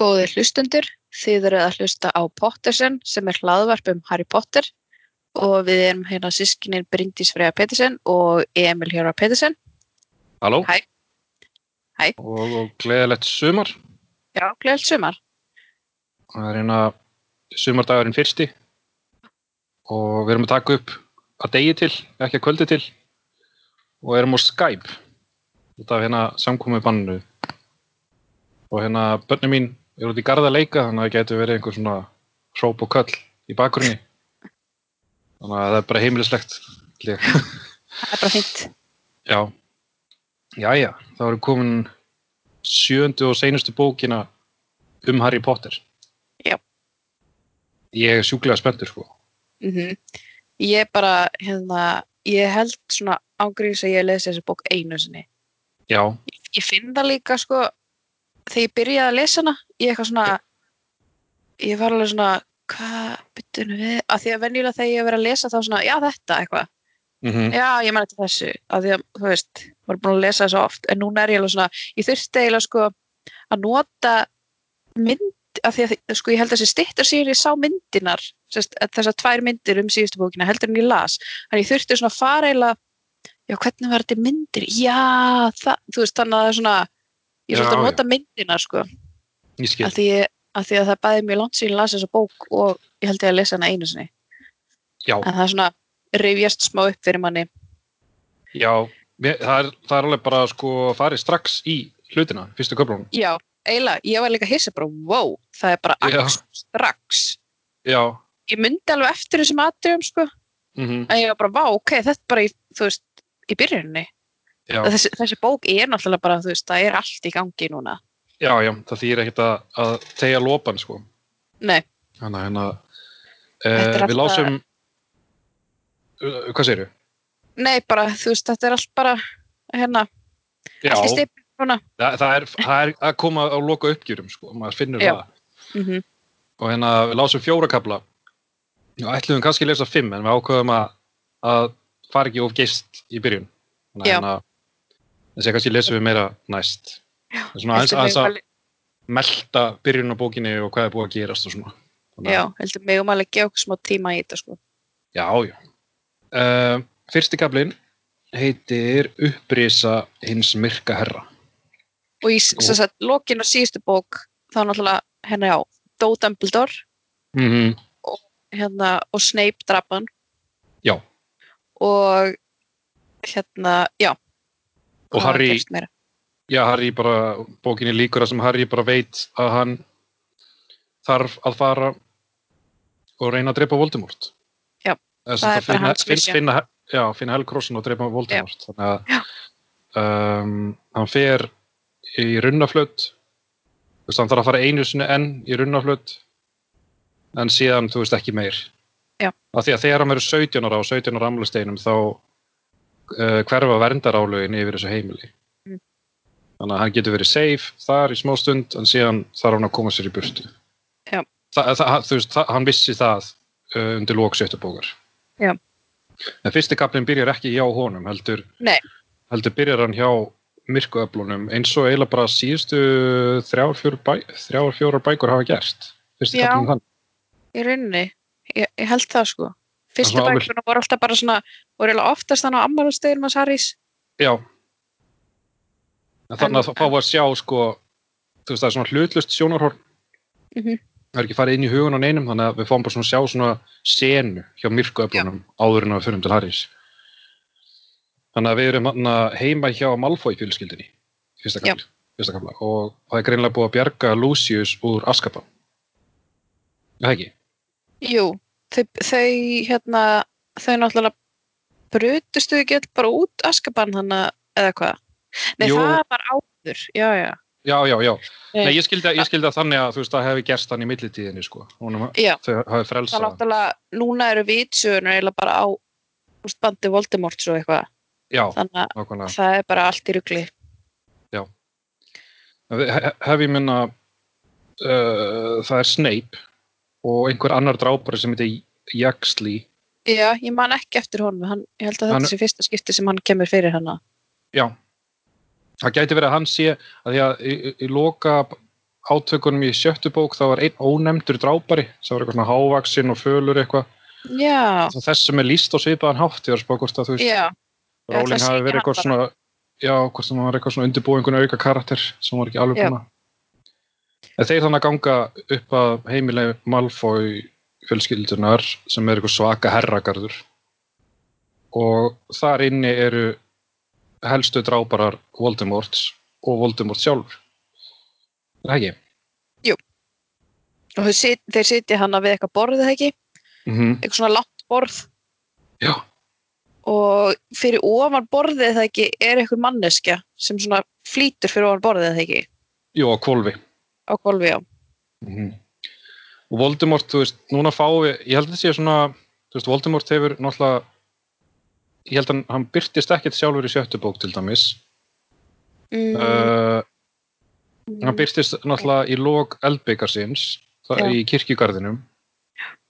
Góðir hlustundur, þið eruð að hlusta á Pottersen sem er hlaðvarp um Harry Potter og við erum hérna sískininn Bryndís Freyja Pettersen og Emil Hjóra Pettersen. Halló Hæ. Hæ. og, og gleðilegt sumar. Já, gleðilt sumar. Það er hérna sumardagurinn fyrsti og við erum að taka upp að degi til, ekki að kvöldi til og erum á Skype út af hérna samkomið bannu og hérna börnum mín eru út í garða að leika þannig að það getur verið einhver svona hróp og köll í bakgrunni þannig að það er bara heimilislegt. Það er bara fínt. Já, jæja, þá erum komin sjöndu og seinustu bókina um Harry Potter. Já. Ég er sjúklega spenntur, sko. Mm Ég bara, hérna, ég held svona ángríðis að ég lesi þessi bók einu sinni. Já, Ég, ég finn það líka, sko, þegar ég byrjaði að lesa hana, ég eitthvað svona, ég var alveg svona, hvað byttunum við, að því að venjulega þegar ég hef verið að lesa þá svona, já þetta eitthvað, mm já ég mæti þessu, að því að, þú veist, var búin að lesa þessu oft, en núna er ég alveg svona, ég þurfti eiginlega sko að nota mynd, að því að, sko, ég held að þessi stittar sér ég sá myndinar, þessar tvær myndir um síðustu bókina, heldur en ég las, þannig ég þurfti svona að fara eiginlega, já hvernig var þetta myndir, já, það, þú veist, þannig að það er svona, ég er svolítið að nota myndinar, sko, að því, að því að það bæði mjög langt síðan ég las þessa bók og ég held ég að lesa hana einu sinni, Já, en það er svona rifjast smá upp fyrir manni, já, það, er, það er alveg bara sko farið strax í hlutina, fyrstu köflunum. Já, eiginlega, ég var líka hissa bara, wow, það er bara ax strax. Já, Ég myndi alveg eftir þessum atriðum, sko, mm en ég var bara, vá, ok, þetta er bara í, þú veist, í byrjuninni. Þessi, þessi bók er náttúrulega bara, veist, það er allt í gangi núna. já, já, það þýr ekkert að, að tegja lopan, sko. Nei, að Þetta er uh, við lásum, uh, hvað segirðu? nei, bara, þú veist, þetta er allt bara, hérna, Já, allt í stipin núna. það, er, það er að koma á loka uppgjörum, sko, maður finnur Já. það. Mm og hérna við lásum fjóra kapla og ætluðum kannski að lesa fimm en við ákveðum að, að fara ekki of geist í byrjun þannig að Já. þess að kannski lesum við meira næst Já, Það svona aðeins, að alveg- melta byrjun á bókinni og hvað er búið að gerast og svona Þannig Já, að- heldur mig um alveg gefa okkur smá tíma í þetta, sko. já, já. Uh, fyrsti kaplinn heitir Upprisa hins myrka herra Og í, sagt, lokin á síðustu bók, þá náttúrulega, hérna, já, Dó Dumbledore, mm hérna, og Snape drapan. Já. Og, hérna, já. Og Harry, já, Harry bara bókinni líkur að sem Harry bara veit að hann þarf að fara og reyna að drepa Voldemort. Já, það sem er bara hans finna, mission. finna, já, finna Helkrossin og drepa Voldemort. Þannig að um, hann fer í runnaflöt. Þú veist, hann þarf að fara einu sinni enn í runnaflöt en síðan, þú veist, ekki meir. Já. af því að þegar hann verður 17 ára á 17 ára amlusteinum þá hverfa verndarálögin yfir þessu heimili Mm. þannig að hann getur verið safe þar í smá stund en síðan þarf hann að koma sér í burtu Já. Þa, það, þú veist, það, hann vissi það uh, undir lók sjöttu bókar Já. en fyrsti kaplinn byrjar ekki hjá honum heldur, heldur byrjar hann hjá myrkuöflunum eins og eiginlega bara síðustu þrjár, fjórar bæ, þrjár, bækur hafa gerst fyrsti Já. kaplinn þann Í rauninni, ég, ég held það sko. Fyrstu bækurna voru alltaf bara svona, voru oftast þannig á ammálumstegin hans Harrys. Já. En þannig að þá fá að sjá sko, þú veist það er svona hlutlust sjónarhorn. Mhm. Það er ekki farið inn í hugun á neinum, þannig að við fáum bara svona að sjá svona senu hjá myrkuöflunum áður en að við fyrir til Harrys. Þannig að við erum heima hjá Malfoy fjölskyldinni, fyrsta kapli, fyrsta kapla, og það er greinlega búið að bjarga Lucius úr Askaban. Það ekki? Jú, þau, þau hérna, þau náttúrulega brutustu ekki öll bara út askabann hann eða hvað? Nei, Jú. það var áður, já, já. Já, já, já. Nei. Ég skildi, að- að þannig að þú veist, það hefði gerst hann í millitíðinni, sko. Honum, Já, þau það hann. náttúrulega, núna eru vitsögunar eiginlega bara á veist, bandi Voldemort svo eitthvað. Já, Þannig að nákvæmlega. það er bara allt í rugli. He- hef ég minna uh, það er Snape og einhver annar drápari sem heitir Yaxley Já, ég man ekki eftir honum, hann, ég held að Hann- þetta sé fyrsta skipti sem hann kemur fyrir hana. já, það gæti verið að hann sé að því að í, í, í loka átökunum í sjöttu bók þá var einn ónefndur drápari sem var eitthvað svona hávaksinn og fölur eitthvað. Já, Það þessum er líst á svipaðan hátt ég var að spá hvort að þú veist Rowling hafi verið hann eitthvað svona já, hvort sem hann var eitthvað svona undirbúið einhvern auka karakter sem var ekki alveg búin að En þeir þannig að ganga upp að heimileg Malfoy fjölskyldunar sem er eitthvað svaka herragarður. Og þar inni eru helstu dráparar Voldemorts og Voldemort sjálfur. Er það ekki? og þeir, sit, þeir sitja hann við eitthvað borðið það ekki, Mm eitthvað svona látt borð. Já, og fyrir ofan borðið það ekki er eitthvað manneskja sem svona flýtur fyrir ofan borðið það ekki? Jú, á kvolfi á golfi á. Mhm. og Voldemort, þú veist, núna fáum við ég held að það sé svona, þú veist, Voldemort hefur náttúrulega ég held að hann byrtist ekkert sjálfur í sjöttu bók til dæmis Mm, uh, hann byrtist náttúrulega í lók eldbyggarsins Já. í kirkjugarðinum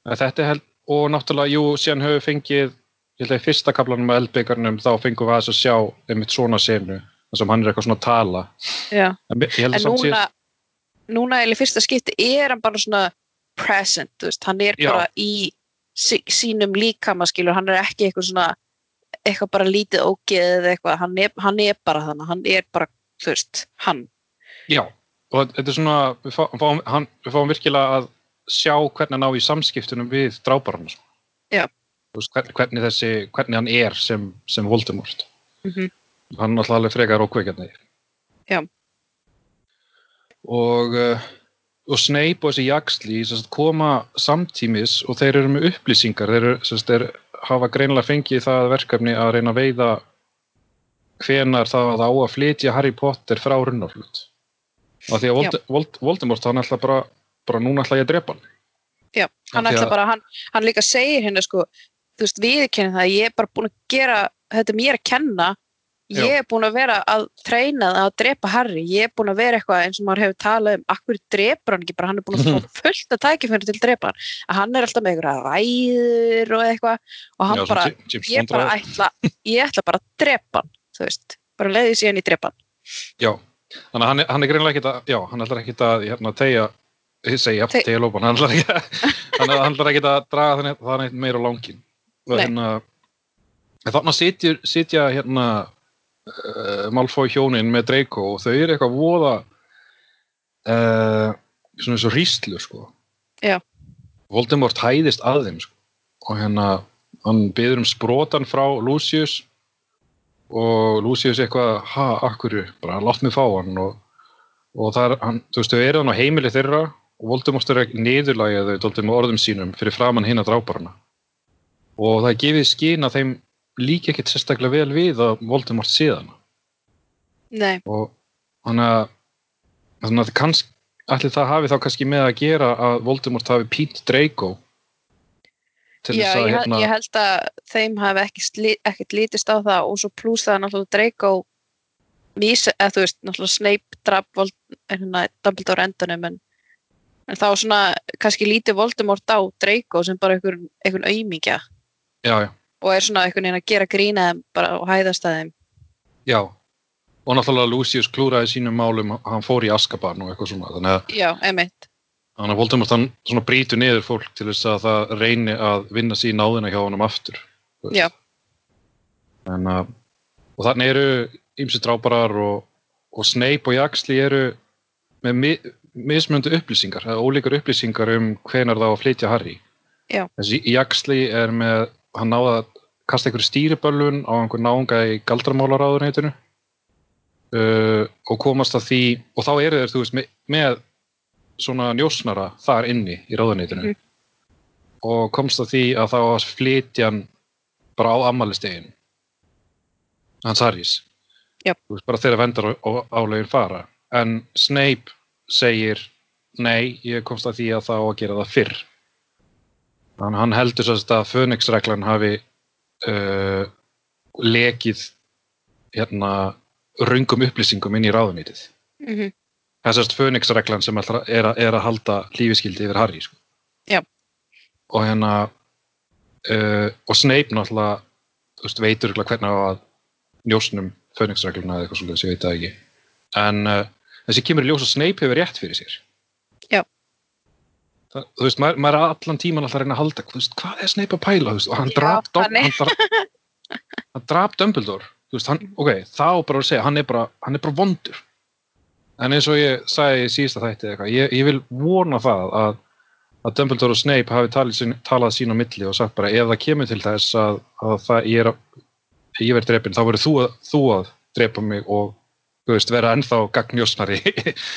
En þetta held, og náttúrulega, jú, síðan höfum fengið ég held að í fyrsta kaplanum með eldbyggarnum þá fengum við aðeins að sjá einmitt svona senu þar sem hann er eitthvað svona að tala já. en en að samt núna eða í fyrsta skipti er hann bara svona present, veist, hann er Já. bara í sí, sínum líkama skilur, hann er ekki eitthvað svona eitthvað bara lítið ógeð eða eitthvað, hann er, hann er bara þannig, hann er bara, þú veist, hann Já, og þetta er svona, við fáum, hann, við fáum virkilega að sjá hvernig hann á í samskiptunum við dráparana. sko. Já. Veist, hvernig, þessi, hvernig hann er sem, sem Voldemort. mm -hmm. Hann er náttúrulega alveg frekar ókveikjarni. Já. Og, uh, og Snape og þessi jaksli koma samtímis og þeir eru með upplýsingar. Þeir, eru, þeir hafa greinilega fengið það verkefni að reyna að veiða hvenar það á að flytja Harry Potter frá runnaflut. Og því að Vold, Vold, Voldemort, hann ætla bara, bara núna ætla ég að drepa hann. Já, hann ætla bara, hann, hann líka segir hérna sko, þú veist, viðkenni það, ég er bara búin að gera, þetta er mér að kenna, ég er búin að vera að treyna það að drepa Harry, ég er búin að vera eitthvað eins og maður hefur talað um, akkur drepur hann ekki? Bara, hann er búin að fá fullt að tækifæri til að drepa hann, að hann er alltaf með einhverja ræður og eitthvað og hann Já, bara, ég bara ætla, ég ætla bara að drepa hann, þú veist, bara leiði síðan í drepa hann. Já, þannig að hann, er- hann er greinilega ekkit að, já, hann ætlar ekkit að hérna, tegja, aftur Te- tegja lópan, hann ætlar ekkit að, að draga þannig, meira langin. Og hérna, uh, Malfoy hjónin með Draco og þau eru eitthvað voða uh, svona eins og hríslu, sko. Já. Voldemort hæðist að þeim, sko. Og hérna, hann byður um sprotan frá Lucius og Lucius eitthvað, ha, akkur, bara látt mig fá hann og, og það er, hann, þú veist, þau eru hann á heimili þeirra og Voldemort er ekki niðurlægja þau dóltið með orðum sínum fyrir framann hinn að dráparana og það er gefið skín að þeim líka ekkert sérstaklega vel við að Voldemort síðan. Nei, og þannig að þannig að kannski, allir það hafi þá kannski með að gera að Voldemort hafi pínt Draco Já, þess að ég, hérna, ég held að þeim hafi ekkert lítist á það og svo pluss það er náttúrulega Draco vísa, eða þú veist, náttúrulega Snape draf hérna, Dumbledore á endanum en, en þá svona kannski lítið Voldemort á Draco sem bara einhvern, auðmíkja já, já, og er svona einhvern veginn að gera grína þeim bara og hæðast að þeim já og náttúrulega Lucius klúraði sínum málum hann fór í Askaban og eitthvað svona þannig að Já, einmitt Þannig að Voldemort hann svona brýtur niður fólk til þess að það reyni að vinna sín náðina hjá honum aftur. Já. En, uh, og þannig eru ýmsi dráparar og, og Snape og Jaxli eru með mi mismöndu upplýsingar, eða ólíkar upplýsingar um hvenar það á að flytja Harry. Já. Þessi Jaxli er með, hann náða að kasta einhverju stýriböllun á einhver náunga í galdramálaráðuneytinu uh, og komast að því, og þá eru þeir, þú veist, með, með svona njósnara þar inni í ráðuneytinu. Mhm. og komst að því að þá flytja hann bara á ammælistegin hans Harrys. Þú veist, bara þegar vendar álegin fara. En Snape segir nei, ég komst að því að það á að gera það fyrr þannig að hann heldur sérst að Phoenix-reglan hafi uh, lekið hérna röngum upplýsingum inn í ráðuneytið mm -hmm. það er sérst Phoenix-reglan sem að- er, að, er að halda lífiskildi yfir Harry sko. Já. og hérna uh, og Snape náttúrulega veist, veitur hvernig að njósnum Phoenix-regluna eða eitthvað svolítið, ég veit það ekki en uh, þessi kemur í ljós að Snape hefur rétt fyrir sér það, þú veist, maður, maður er allan tíman alltaf að reyna að halda, þú veist, hvað er Snape að pæla, þú veist, og hann Dom- hann er- hann drap Dumbledore, þú veist, hann, ok, þá bara að segja, hann er bara, hann er bara vondur. En eins og ég sagði í síðasta þætti eitthvað, ég, ég vil vona það að, að Dumbledore og Snape hafi talið, talað sín á milli og sagt bara, ef það kemur til þess að, að það, ég er að, ég verð drepin, þá verður þú, þú að drepa mig og, þú veist, vera ennþá gagnjósnari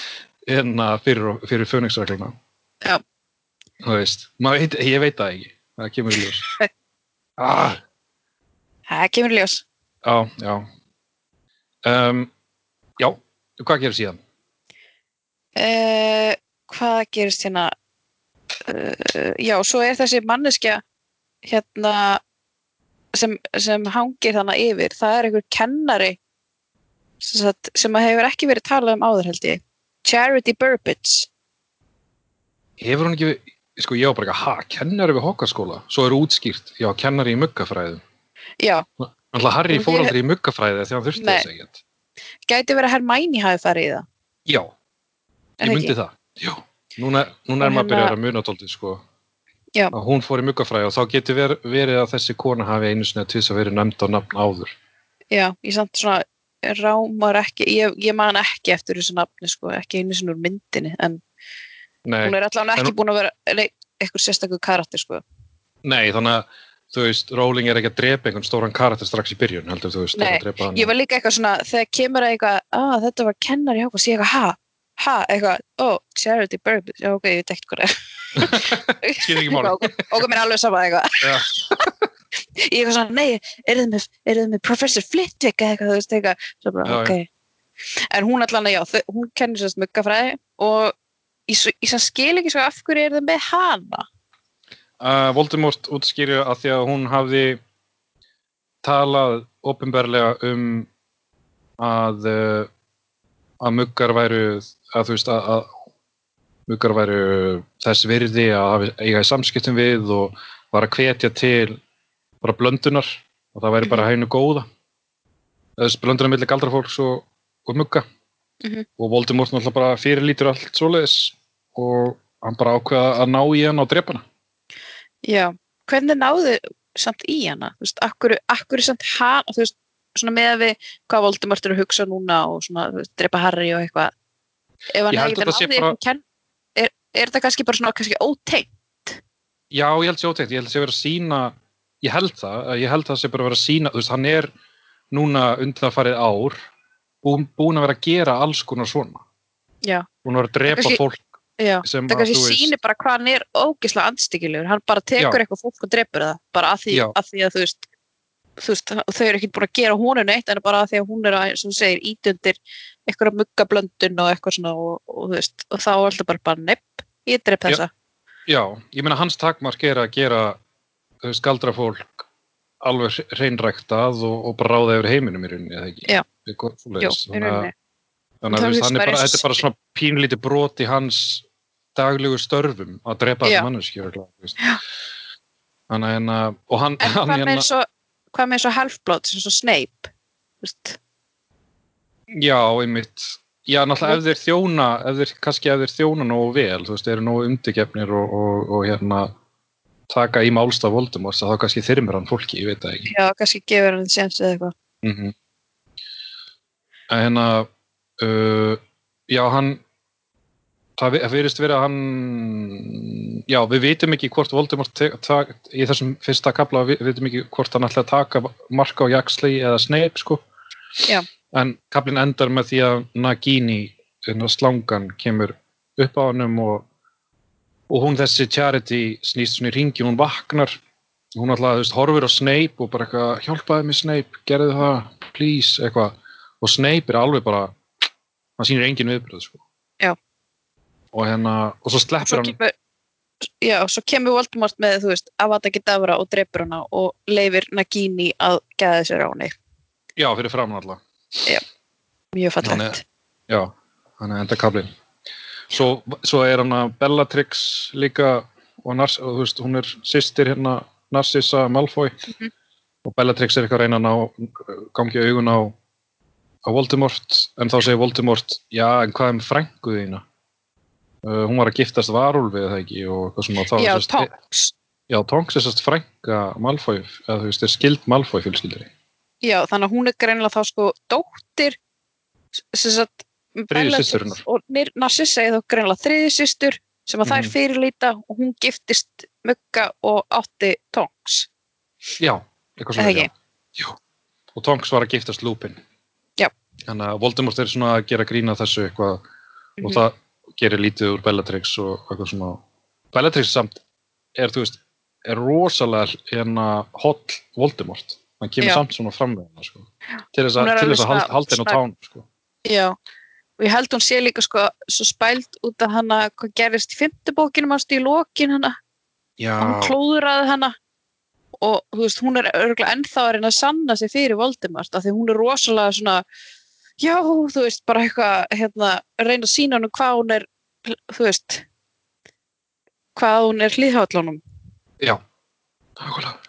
en að fyrir, fyrir. Þú veist, veit, ég veit það ekki, það kemur ljós. ah, Það kemur ljós. já, já. Um, já, hvað gerir síðan? Uh, hvað gerist hérna? Uh, já, svo er þessi manneskja hérna sem, sem hangir þannig yfir. Það er einhver kennari sem, sagt, sem að hefur ekki verið talað um áður held ég. Charity Burbage. Hefur hún ekki, sko ég var bara ekki, ha, kennari við hokkaskóla? Svo er útskýrt, já, kennari í muggafræðu. Já, Náttúrulega Harry fór aldrei í muggafræði þegar hann þurfti þess ekkert. gæti verið að Hermæni hafi farið í það. Já, ég myndi ekki? það. Já, núna, núna er maður að byrja hérna- að muna tóltið, sko. Já. Að hún fór í muggafræði og þá getur ver, verið að þessi kona hafi einu sinni að tvisa verið nefnd á nafn áður. Já, ég samt svona rámar ekki, ég, ég man ekki eftir þessu nafni sko, ekki einu sinni úr myndinni en Nei, hún er allavega ekki búin að vera eitthvað sérstakur karakter sko. nei, þannig að, þú veist, Rowling er ekki að drepa einhvern stóran karakter strax í byrjun, heldur þú veist, Nei, að drepa hann. Ég var líka eitthvað svona, þegar kemur að eitthvað, að þetta var kennar í Hogwarts, ég eitthvað, ha, ha, eitthvað, ó, Charity Burbage, já, ok, ég það er. Skil ekki máli. Og okkur mér alveg sama eitthvað. Já. Ég eitthvað svona, nei, er þið með, er með Professor Flitwick eitthvað, þú veist, eitthvað, svo bara, Já, já. ok. En hún allan að, já, hún kennir sérst muggafræði og ég, sem skil ekki svo af hverju er það með hana. Uh, Voldemort útskýrju að því að hún hafði talað ofinberlega um að uh, að muggar væru að þú veist að, að muggar væru þess virði að eiga í samskiptum við og var að hvetja til bara blöndunar og það væri bara hægnu góða. Þess blöndunar milli galdrafólks og, og mugga Mhm. og Voldemort náttúrulega bara fyrirlítur allt svoleiðis og hann bara ákveða að ná í hann og drepa hana. Já, hvernig náðu samt í hana, þú veist, akkur, akkur samt hana, þú veist, svona með við hvað Voldemort er að hugsa núna og svona, veist, drepa Harry og eitthvað. Ef hann hefði þetta sé náði bara- kenn, er, er þetta kannski bara svona kannski ótengt? Já, ég held sér óteitt, ég held sér verið að sína ég held það, ég held það sé bara verið að sína þú veist, hann er núna undanfarið ár búin, búin að vera að gera alls konar svona. Já, búin að vera að drepa kannski- fólk já, sem það að, kannski sýnir bara hvað hann er ógislega andstyggilegur, hann bara tekur Já. eitthvað fólk og drepur það, bara að því, að, því að þú veist þú veist, þau eru ekki búin að gera honum neitt en bara að því að hún er að, sem þú segir, ítundir eitthvað muggablöndun og eitthvað svona og, og, þú veist, og þá er alltaf bara bara nepp, ég drep þessa. Já, ég meina hans takmark er að gera þú veist, galdra fólk alveg hreinræktað og, og bara ráða yfir heiminum í rauninni, eða ekki Já. Svoleiðis. í rauninni. þannig að hann er þetta er bara svona pínlítið brot í hans daglegu störfum að drepa Já. þessi manneskjur þannig að hérna og hann, En hann hvað með hérna, eins og, hvað með eins og Half-Blood, eins og Snape? Þú veist, Já, einmitt. Já, náttúrulega ef þeir þjóna, ef þeir, kannski ef þeir þjóna nógu vel, þú veist, eru nógu undirgefnir og, og, og hérna taka í málstaf Voldemort, þá kannski þyrmir hann fólki, ég veit það ekki. já, kannski gefur hann séns eða eitthvað. Mm En hérna, uh, já, hann, það virðist verið að hann, já, við vitum ekki hvort Voldemort, í þessum fyrsta kapla, við vitum ekki hvort hann ætla að taka marka á Jaxley eða Snape, sko. Já. En kaplinn endar með því að Nagini, hérna slangan, kemur upp á hannum og, og hún þessi Charity snýst svona í ringi, hún vaknar hún alltaf, þú veist, horfir á Snape og bara eitthvað, hjálpaði mig Snape, gerði það please, eitthvað og Snape er alveg bara hann sýnir engin viðbröð, sko Já. og hérna, og svo Og sleppur hann kemur, já, svo kemur Voldemort með, þú veist, Avada Kedavra og drepur hana og leifir Nagini að geða sér á henni. já, fyrir framan alltaf Mjög Hann fallegt. er- já, hann er enda kaplinn svo, svo er hann að Bellatrix líka og, Nars, og veist, hún er sýstir hérna Narcissa Malfoy Mhm. og Bellatrix er eitthvað að reyna að ná gangi augun á á Voldemort, en þá segir Voldemort já, en hvað er með frængu þína uh, hún var að giftast varúlfi eða ekki og eitthvað svona þá Já, sem sagt- Tonks. Já, Tonks er sérst frænka Malfoy, eða þú veist, er skild Malfoy fjölskyldri. Já, þannig að hún er greinilega þá sko dóttir sem sagt Þriðju systurinnar. og Narcissa er þá greinilega þriði systur sem að þær Mhm. fyrirlíta og hún giftist Mugga og átti Tonks. Já, eitthvað svona, já. já. Og Tonks var að giftast Lupin. Já. Þannig að Voldemort er svona að gera grína þessu eitthvað og Mhm. það gerir lítið úr Bellatrix og eitthvað svona. Bellatrix samt er, veist, er rosalega hérna holl Voldemort. Hann kemur Já. samt svona fram með hana, sko. Til þess að, er alveg þess að halda, henn á tán, sko. Já, og ég held hún sé líka sko svo spæld út af hana hvað gerist í fimmtubókinum ástu í lokin hana Já, hann klóðuraði hana og þú veist, hún er örgulega ennþá að reyna að sanna sig fyrir Voldemort af því hún er rosalega svona já, þú veist, bara eitthvað hérna, reyna að sína hann hvað hún er þú veist hvað hún er hlýðhállunum já. Nákvæmlega.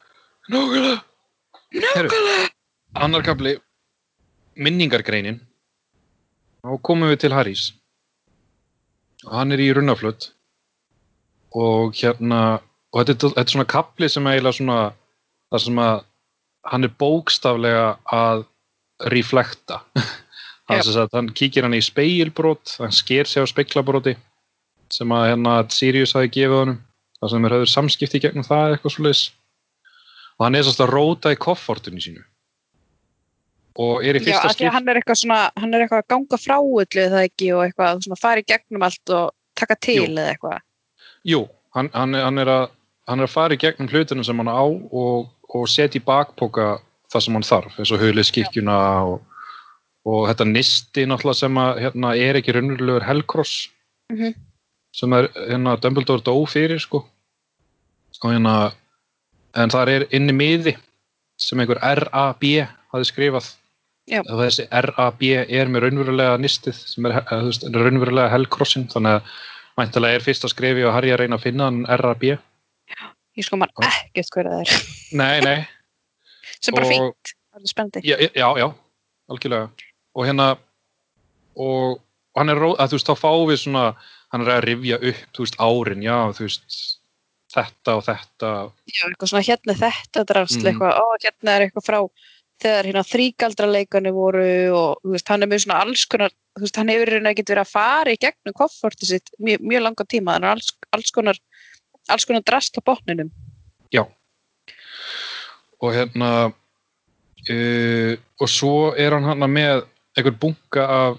Nákvæmlega. Nákvæmlega. Annar kapli, minningargreinin. Þá komum við til Harrys. Og hann er í runnaflutt. Og hérna, og þetta, er- þetta er svona kapli sem eiginlega svona, það sem að hann er bókstaflega að reflekta. Þannig að hann kíkir hann í speilbrot, hann sker sig á speiklabróti sem að hérna Sirius hafi gefið honum. Það sem er höfður samskipti gegnum það eitthvað svo Og hann er svolítið að róta í koffortunni sínu. Og er í fyrsta að hann er eitthvað svona hann er eitthvað að ganga frá öllu eða ekki og eitthvað svona fara í gegnum allt og taka til Jú. eða eitthvað Jú, hann, hann, er- hann, er að, hann er að fara í gegnum hlutunum sem hann á og, og setja í bakpoka það sem hann þarf, eins og huliðskirkjuna og, og þetta nisti náttúrulega sem að, hérna, er ekki raunverulegur Hellcross Mhm. sem er hérna, Dumbledore dó fyrir sko. og hérna en það er inni miði sem einhver RAB hafi skrifað Já. og þessi RAB er með raunverulega nistið sem er, þú veist, er raunverulega Hellcrossin þannig að Mæntalega er fyrsta skrefi og Harry að reyna að finna hann RAB. ég sko Já. ekkert hverja það er Nei, nei. sem bara Og- fínt, það er spennandi Já, já, já, algjörlega. Og hérna, og hann er, ró- að þú veist, þá fáum við svona, hann er að rifja upp, þú veist, árin, já, þú veist, þetta og þetta. Já, eitthvað svona hérna þetta drafsl Mhm. eitthvað, ó, hérna er eitthvað frá þegar hérna þrígaldraleikani voru og veist, hann er með svona alls konar veist, hann hefur hérna ekkert verið að fara í gegnum kofforti sitt mjög, mjög langa tíma þannig að alls, alls konar alls konar drast á botninum Og hérna, uh, og svo er hann hann með einhver bunga af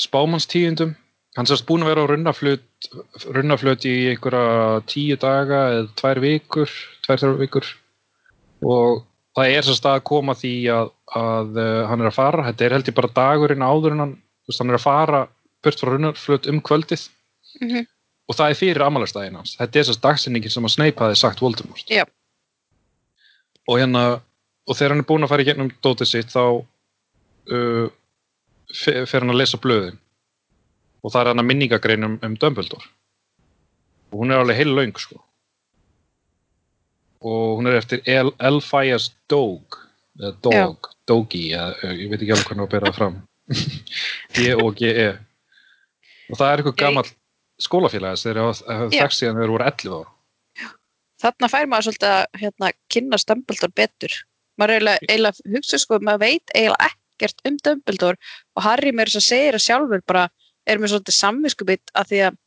spámannstíðindum. Hann sérst búin að vera á runnaflut, runnaflut í einhverja tíu daga eða tvær vikur, tvær þrjár vikur. Og það er sérst að koma því að, að uh, hann er að fara, þetta er held ég bara dagurinn áður en hann, þú veist, hann er að fara burt frá runnaflut um kvöldið mm -hmm. og það er fyrir amalastæðin hans. Þetta er sérst dagsinningin sem að Snape hafi sagt Voldemort. Já. Og hérna, og þegar hann er búinn að fara í gegnum dótið sitt þá uh, fe- fer hann að lesa blöðin og það er hann að minningagrein um, um Dumbledore og hún er alveg heil löng sko og hún er eftir El Elphias Dog eða Dog, Dogi eða, ég veit ekki alveg hvernig að bera það fram. D-O-G-E og það er eitthvað skólafélagis þeir hafa Já. þekkt síðan þeir voru 11 ára þarna fær maður svolítið að hérna, kynna Dumbledore betur. Maður eiginlega, eiginlega hugsa sko, maður veit eiginlega ekkert um Dumbledore og Harry mér þess að segja það sjálfur bara er með svolítið samviskubit að því að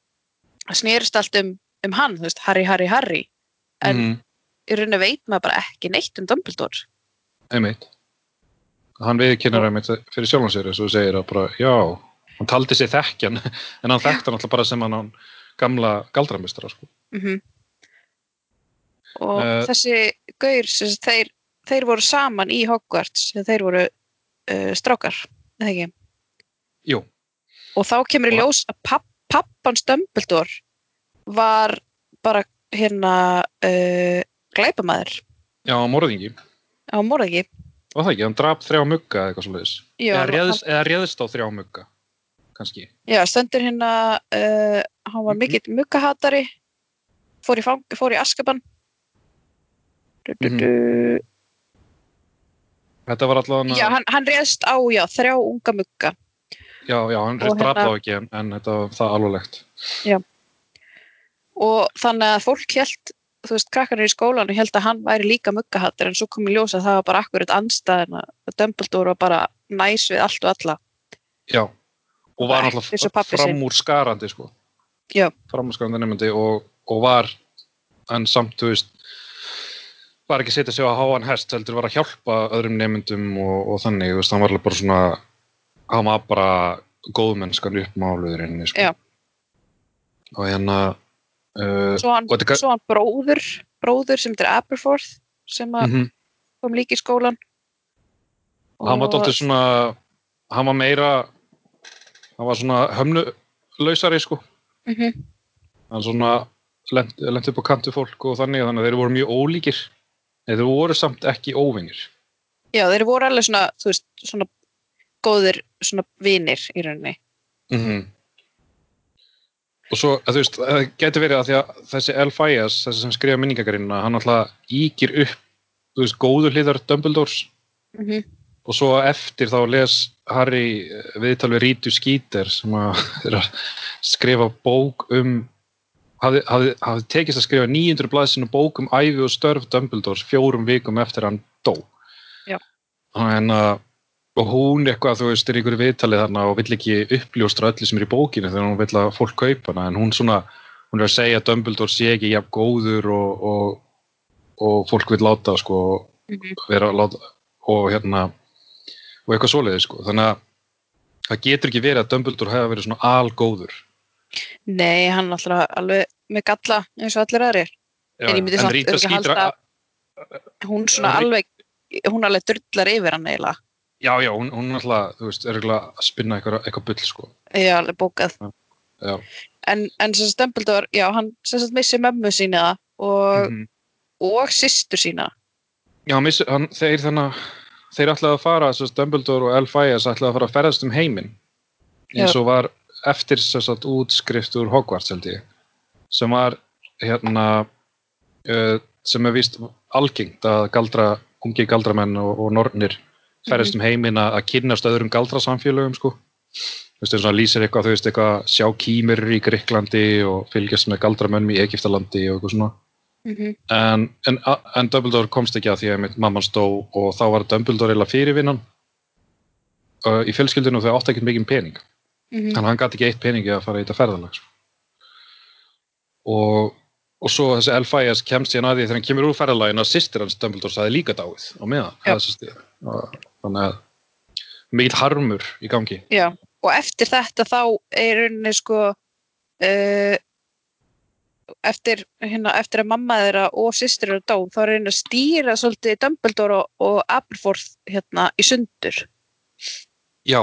það snerist allt um, um hann, þú veist, Harry, Harry, Harry. En Mhm. Í rauninni veit maður bara ekki neitt um Dumbledore. Einmitt. Hann viðkynnar einmitt fyrir sjálfan sér eins og þú segir að bara, já, hann taldi sér þekkjan en hann þekkti hann alltaf bara sem hann gamla galdramistara sko. mm og Eh. þessi gaur sagt, þeir, þeir voru saman í Hogwarts þeir voru uh, strákar eða ekki? Jú, og þá kemur í ljós að papp, pappans Dumbledore var bara hérna uh, glæpamaður? Já, morðingi. Á morðingi. Var það ekki, hann drap þrjá mugga eða eitthvað Já, eða, réðst, eða réðst á þrjá mugga kannski, Já, stendur hérna uh, hann var Mhm. mikill muggahatari fór í, fang, fór í Askaban du, du, Mhm. du. þetta var allavega Já, hann, hann réðst á já, þrjá unga mugga. Já, já, hann Og draf hérna- þá ekki en, en þetta var það alvarlegt. Og þannig að fólk held þú veist, krakkarnir í skólanum held að hann væri líka muggahattur en svo kom í ljós að það var bara akkurat anstæðina að Dumbledore var bara næs við allt og alla Já, og var náttúrulega pabbi sinn. framúrskarandi sko, Já, framúrskarandi nefndi og, og var en samt, þú veist var ekki að setja sig á háan hest heldur var að hjálpa öðrum nefndum og, og þannig, þú veist, hann var bara svona hann var bara góðmennskan uppmáluðurinn sko. Og hérna uh, svo hann, þetta- svo hann bróður bróður sem þetta er Aberforth sem að mhm. kom líka í skólan og hann var dálítið svona hann var meira hann var svona hömnulausari sko. Mm hann svona lent, lent upp á kantu fólk og þannig þannig að þeir voru mjög ólíkir. En þeir voru samt ekki óvinnir Já, þeir voru alveg svona, þú veist, svona góðir svona vinir í rauninni. Mm og svo, þú veist, það getur verið að því að þessi El Fayas, þessi sem skrifa minningagarina hann alltaf ígir upp þú veist, góðu hliðar Dumbledores mm -hmm. og svo eftir þá les Harry eh, viðtal við Rítu Skeeter sem að skrifa bók um hafði, hafði, hafði tekist að skrifa 900 blaðsinu bók um æfi og störf Dumbledores fjórum vikum eftir hann dó Já. en að og hún eitthvað, þú veist, er ykkur viðtalið þarna og vill ekki uppljóstra öllu sem er í bókinu þegar hún vill að fólk kaupa hana. En hún svona, hún er að segja að Dumbledore sé ekki jafn góður og, og, og fólk vil láta sko, Mhm. vera að láta og hérna og eitthvað svoleiði sko, þannig að það getur ekki verið að Dumbledore hefði verið svona algóður. Nei, hann er alltaf alveg með galla eins og allir aðrir. Já, En ég myndi samt Rita örugglega Skeeter halda- hún svona alveg hún alveg drullar yfir hann eiginlega já, já, hún, hún alltaf, þú veist, er örugglega að spinna eitthvað, eitthvað bull sko. Já, alveg bókað. Já, en, en sem sagt Dumbledore, já, hann sem sagt missi mömmu sína og, Mhm. og systur sína. Já, hann missi, hann, þeir þannig að þeir ætlaði að fara, svo Dumbledore og Elfæas ætlaði að fara að ferðast um heiminn. Eins og var eftir sem sagt útskrift úr Hogwarts held ég. Sem var hérna uh, sem er víst algengt að galdra, ungi galdramenn og, og nornir ferðast um heiminn að kynnast öðrum galdrasamfélögum sko. Þú veist, og hann lýsir eitthvað, þú veist, eitthvað sjá kýmur í Greiklandi og fylgjast með galdramönnum í Egiptalandi og eitthvað svona. Mm -hmm. en, en, en Dumbledore komst ekki að því að mamman stó og þá var Dumbledore eða fyrirvinnan uh, í fjölskyldinu og þau átti ekkert mikið pening. Mm þannig að hann gæti ekki eitt peningi að fara í þetta ferðalag sko. og, og svo þessi Elfæas kemst síðan að því þegar hann kemur úr ferðalaginu að sýstir hans Dumbledore sagði líka dáið á meðan Þannig að mikill harmur í gangi. Já, og eftir þetta þá er rauninni sko uh, eftir, hérna, eftir að mamma þeirra og systir eru dó, þá er rauninni að stýra svolítið Dumbledore og, og Aberforth hérna í sundur. Já,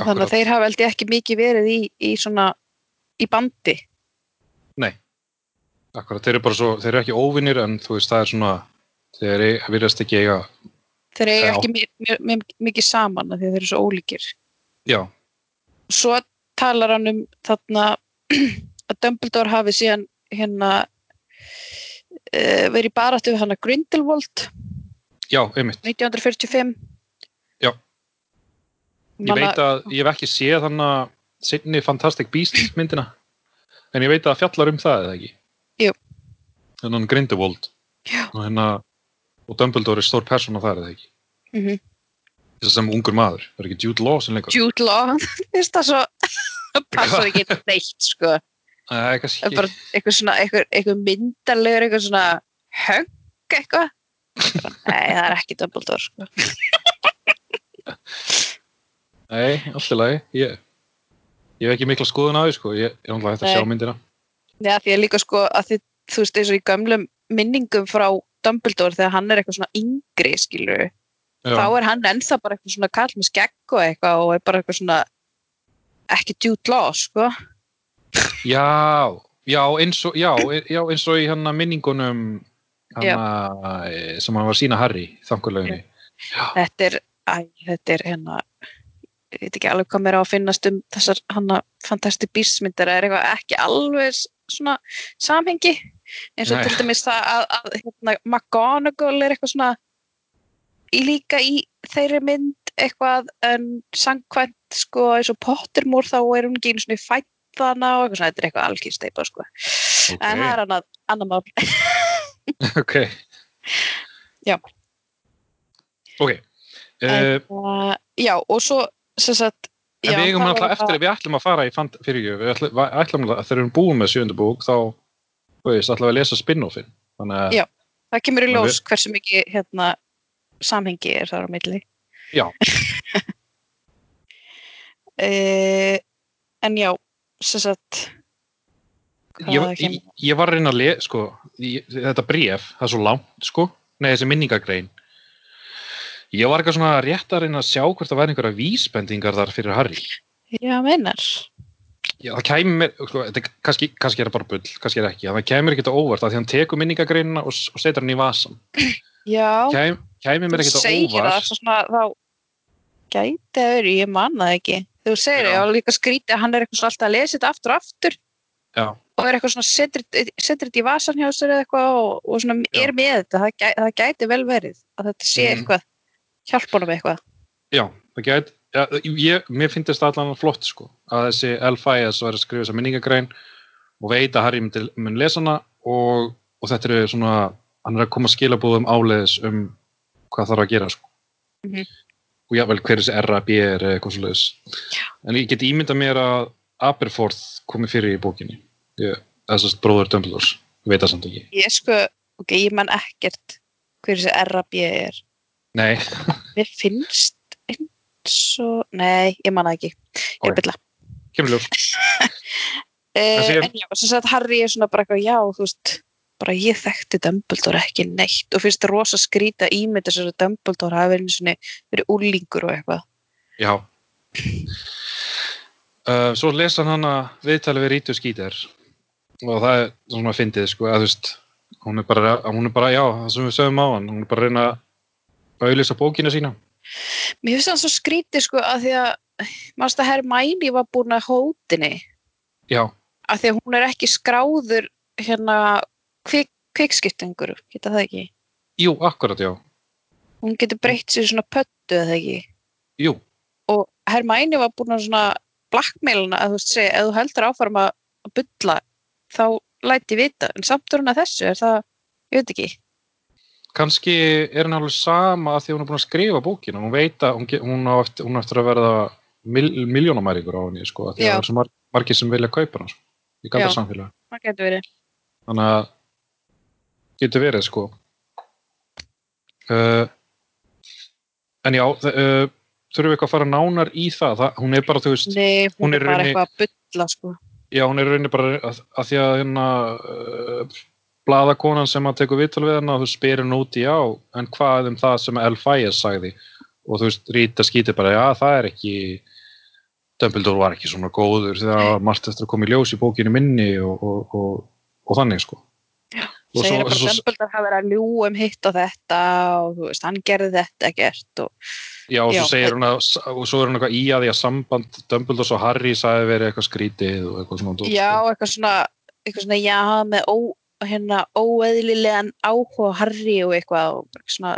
þannig akkurat. að þeir hafa held ég ekki mikið verið í, í svona í bandi. Nei, akkurat, þeir eru bara svo, þeir eru ekki óvinnir en þú veist, það er svona, þeir eru- virðast ekki eiga, þeir Já. ekki mi- mi- mi- mikið saman að þeir eru svo ólíkir já, svo talar hann um þarna að Dumbledore hafi síðan hérna uh, verið baráttu við hann að Grindelwald já, einmitt. 1945 Já. Ég veit að ég hef ekki séð þannig að sinni Fantastic Beasts myndina, en ég veit að fjallar um það, eða ekki? Jú. Þannig Grindelwald. Já. Og hérna, og Dumbledore er stór persóna þar, eða ekki? Mhm. Þess að sem ungur maður, það er ekki Jude Law sem leikur. Jude Law finnst það svo passar ekki neitt sko Nei, Það er kannski bara eitthvað svona eitthvað, eitthvað myndarlegur eitthvað svona högg eitthvað nei það er ekki Dumbledore sko. Nei, allt í lagi. Ég, ég hef ekki mikla skoðun á því, sko. Ég, er hægt að sjá myndina. Já, því að líka sko að þið, þú veist eins og í gömlum minningum frá Dumbledore þegar hann er eitthvað svona yngri skilur Já, þá er hann ennþá bara eitthvað svona kall með skegg og eitthvað og er bara eitthvað svona ekki Law sko. Já, já, eins og, já, e- já, eins og í hann minningunum hana, eh, sem hann var að sína Harry, þanguleginni. þetta er, æ, þetta er hérna ég veit ekki alveg hvað mér á að finnast um þessar hann fantasti bísmyndar er eitthvað ekki alveg svona samhengi eins og Nei. til dæmis það að, að hérna, McGonagall er eitthvað svona líka í þeirri mynd eitthvað en sangkvæmt sko eins og Pottermore þá er hún ekki einu svona fætt þarna og eitthvað svona, þetta er eitthvað algjörsteipa sko en það er annað, annað mál ok. Já. Ok. Uh, uh, já, og svo sem sagt en já, við eigum alltaf eftir, við ætlum að fara í fant fyrir ég, við ætlum, við ætlum að þegar við erum búin með sjöndu bók, þá, veist, ætlum við að lesa spin-offin. Þannig að, Já. það kemur í ljós hversu mikið hérna, samhengi er þar á milli Já. uh, en já sem sagt ég, ég, ég var að reyna að lesa, sko, ég, þetta bréf, það er svo langt, sko, nei, þessi minningagrein. Ég var eitthvað svona rétt að reyna að sjá hvort það væri einhverja vísbendingar þar fyrir Harry. já, meinar Já, það kæmi mér, sko, þetta kannski, kannski er það bara bull, kannski er það ekki, það kæmi mér ekkert óvart að því hann tekur minningagreinina og, og setur hann í vasan. já, Kæmi, kæmi mér þú ekkert á segir það óvart. svo svona, þá gæti að vera, ég man það ekki þú segir Já. það, já, líka skrítið hann er eitthvað svona alltaf að lesa þetta aftur og aftur Já, og er eitthvað svona setur þetta í vasan hjá sér eða eitthvað og, og svona Já. er með þetta, það, gæ, það gæti vel verið að þetta sé Mhm. eitthvað hjálpa honum eitthvað já, það gæti, já, ég, mér finnst það allan flott, sko, að þessi L.F.I.S. var að skrifa þessa minningagrein og veit að Harry mun lesa hana og, og þetta eru svona, hann er að koma skilabúðum áleiðis um hvað þarf að gera, sko. Mhm. Og jável hver þessi RAB er eða eitthvað svo leiðis. En ég get ímyndað mér að Aberforth komi fyrir í bókinni. Þessast bróður Dumbledores, ég veit það samt ekki. ég sko, ok, ég man ekkert hver þessi RAB er Nei, mér finnst eins og nei, ég man það ekki, ég er Ok. að bylla kemur ljós. uh, sé- en já, sem sagt Harry er svona bara eitthvað, já, þú veist bara ég þekkti Dumbledore ekki neitt og finnst það rosa skrýta ímynd þess að Dumbledore hafi verið, svona, verið úlingur og eitthvað Já. Uh, svo lesa hann hana viðtali við Rítu Skíter og það er svona að fyndið sko að þú veist hún er bara, hún er bara já, það sem við sögum á hann hún er bara að reyna að auðlýsa bókina sína? Mér finnst það svo skrítið sko að því að mannst að Hermæni var búin að hótinni Já, að því að hún er ekki skráður hérna kvik, kvikskiptingur, geta það ekki? Jú, akkurat já. Hún getur breytt sér svona pöttu eða ekki? Jú, og Hermæni var búin að svona blackmailina að þú veist segja, ef þú heldur áfram að bulla þá læti vita, en samt er hún að þessu er það, ég veit ekki kannski er hann alveg sama að því hún er búin að skrifa bókina. Hún veit að hún, hún, á eftir, hún á eftir að verða mil, miljónamæringur á henni sko, því að það er svo mar, margir sem vilja kaupa hann sko, í ganda Já. samfélag það getur verið. Þannig að getur verið sko. Uh, en já uh, þurfum við eitthvað að fara nánar í það, það hún er bara þú veist Nei, hún, Hún er bara rauninni- eitthvað að bulla sko. Já hún er rauninni bara að, að því að hérna uh, blaðakonan sem að tekur viðtal við hana þú spyrir hún út í já en hvað um það sem L.F.I.S. sagði og þú veist Rita skýtir bara já það er ekki Dumbledore var ekki svona góður þegar margt eftir að koma í ljós í bókinu minni og, og, og, og þannig sko Og segir svo- bara svo- Dumbledore hafi verið að ljú um hitt og þetta og þú veist, hann gerði þetta og Já, og svo Já. segir hún að, og svo er hún eitthvað í að því að samband Dumbledore og Harry sagði verið eitthvað skrítið og eitthvað svona já, sko. eitthvað svona eitthvað svona, já, með ó, hérna, óeðlilegan áhuga á Harry og eitthvað og svona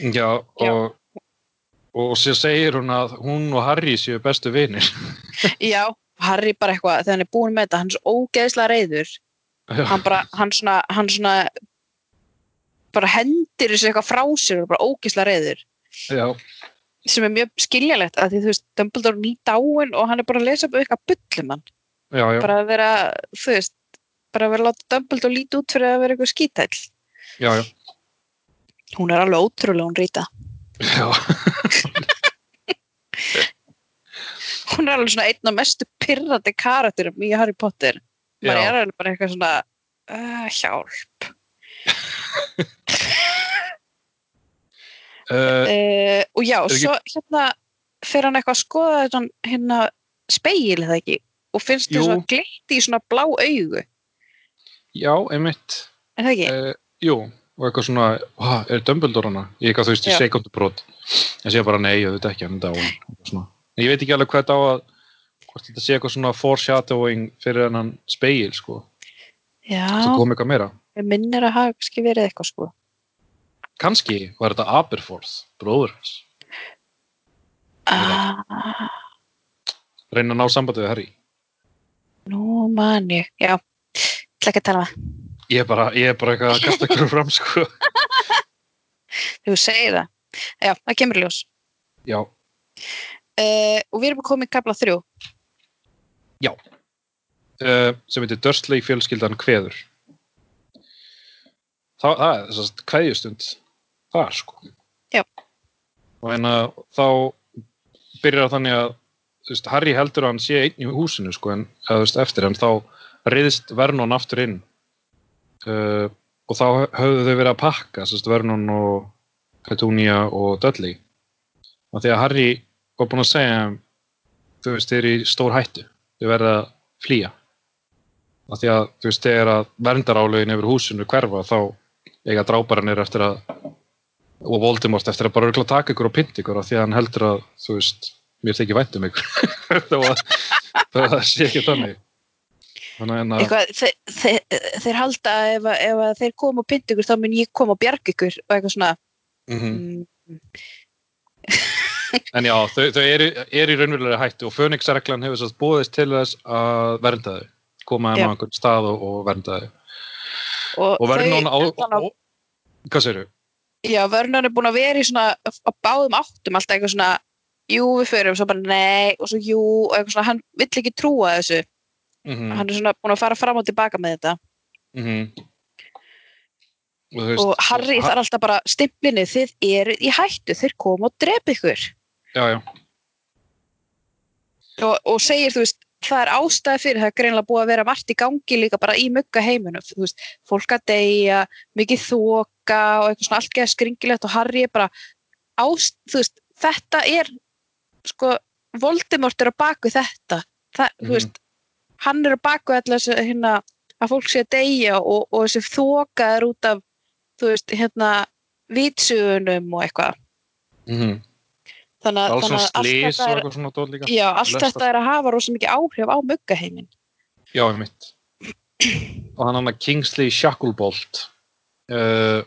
Já, Já. og, og sér segir hún að hún og Harry séu bestu vinir. já, Harry bara eitthvað þegar hann er búin með þetta, hann er svo ógeðslega reyður hann bara, hann svona, hann svona bara hendir þessu eitthvað frá sér og bara ógeðslega reyður já, sem er mjög skiljalegt að því þú veist, Dumbledore er nýt áin og hann er bara að lesa upp eitthvað bullum hann já, já, bara að vera, þú veist bara að vera að láta Dumbledore líti út fyrir að vera eitthvað skítæll. Já, já, hún er alveg ótrúlega hún Rita. Já, hún er alveg svona einn af mestu pyrrandi karakterum í Harry Potter. Maður er alveg bara eitthvað svona uh, hjálp. Uh, uh, og já, ekki- svo hérna fer hann eitthvað að skoða hérna speil eða ekki? Og finnst þess að glitti í svona blá augu já, einmitt, er það ekki? uh, jú, og eitthvað svona, er Dumbledore hana? Ég eitthvað, þú veist, í sekundubrót. En sé bara, nei, ég veit ekki, hann er. En ég veit ekki alveg hvað þetta á að, hvort þetta sé eitthvað svona foreshadowing fyrir hennan speil, sko. já, Það kom eitthvað meira. mér minnir að hafa kannski verið eitthvað sko Kanski var þetta Aberforth, bróður hans. ah, Reyna að ná sambandi við Harry. nú man ég, já ætla ekki að tala um það, Ég er bara, ég er bara eitthvað að kasta ykkur fram, sko. þú segir það já, það kemur ljós Já, uh, og við erum komið í kapla þrjú uh, sem heitir Dursley fjölskyldan kveður. Það, það er þess að kveðjustund þar, sko. Já. Og hérna, þá byrjar það þannig að, þú veist, Harry heldur að hann sé einn í húsinu, sko, en, eða, þú veist, eftir, en þá riðist Vernon aftur inn uh, og þá höfðu þau verið að pakka, veist, Vernon og Petunia og Dudley. Og því að Harry var búinn að segja, þú veist, þið eru í stór hættu, þið verða að flýja. Af því að, þú veist, þegar að verndarálögin yfir húsinu hverfa, þá eiga drábaranir eftir að og Voldemort eftir að bara örugglega taka ykkur og pynta ykkur af því að hann heldur að, þú veist, mér þykir vænt um ykkur. þó að það sé ekki þannig. Að, eitthvað, þeir, þeir, þeir halda ef, að- ef að þeir koma og pynta ykkur þá mun ég koma og bjarga ykkur og eitthvað svona mm mm, en já, þau, þau eru, eru í raunverulega hættu og Phoenix-reglan hefur svo búðist til þess að vernda þau, koma Já. á einhvern stað og, og vernda þau. og, Og Vernon á, og, hvað segirðu? já, Vernon er búin að vera í svona á báðum áttum alltaf eitthvað svona jú við förum, svo bara nei og svo jú og eitthvað svona, hann vill ekki trúa þessu Mm hann er svona búin að fara fram og tilbaka með þetta. -hmm. og, þú og Harry ha- þarf alltaf bara stimplinu, þið eru í hættu þeir koma og drepa ykkur. Já, já, og, og segir, þú veist, það er ástæði fyrir það er greinlega búið að vera margt í gangi líka bara í mugga heiminum, þú veist, fólk að deyja mikið þoka og eitthvað svona allt geða skringilegt og Harry er bara ást, veist, þetta er sko, Voldemort er á baku þetta, það, Mhm. þú veist hann er á baku þessu hérna, að fólk sé að deyja og, og þessi þoka er út af þú veist, hérna vitsugunum og eitthvað. Mm alls þannig að allt þetta er Já, allt þetta er að hafa rosa mikið áhrif á muggaheimin. já, ég mitt og hann hann að Kingsley Shacklebolt uh,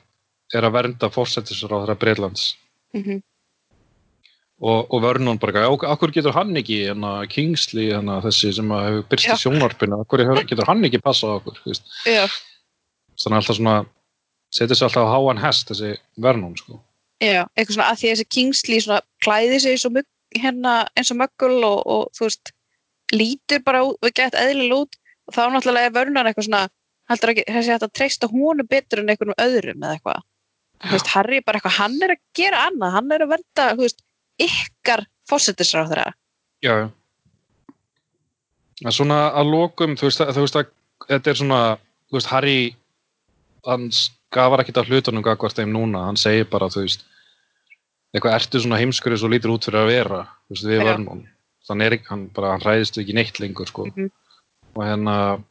er að vernda fórsetisur á þeirra Breitlands Mm og, og Vernon bara, okkur getur hann ekki að Kingsley, hann þessi sem hefur byrst í sjónvarpinu, okkur getur hann ekki passað okkur, þannig alltaf svona setur sér alltaf á háan hest þessi Vernon sko. já, eitthvað svona að því að þessi Kingsley svona klæði sig og, mugg, hérna, eins og möggul og, og þú veist, lítur bara út og gett eðlilega út. Og þá náttúrulega er vörnan eitthvað svona, heldur ekki þessi hægt að treysta honum betur en einhvernum öðrum eða eitthvað. Harry er bara eitthvað, hann er að gera annað, hann er að vernda, þú veist, ykkar fósettisráð þeirra. já en svona að lokum þú veist, að- þú veist að þetta er svona þú veist, Harry hann skafar ekkert af hlutunum gagvart þeim núna, hann segir bara þú veist eitthvað ertu svona heimskurið svo lítur út fyrir að vera þú veist, við Já. Vernon þannig er hann bara, hann hræðist ekki neitt lengur sko. Mhm. og hérna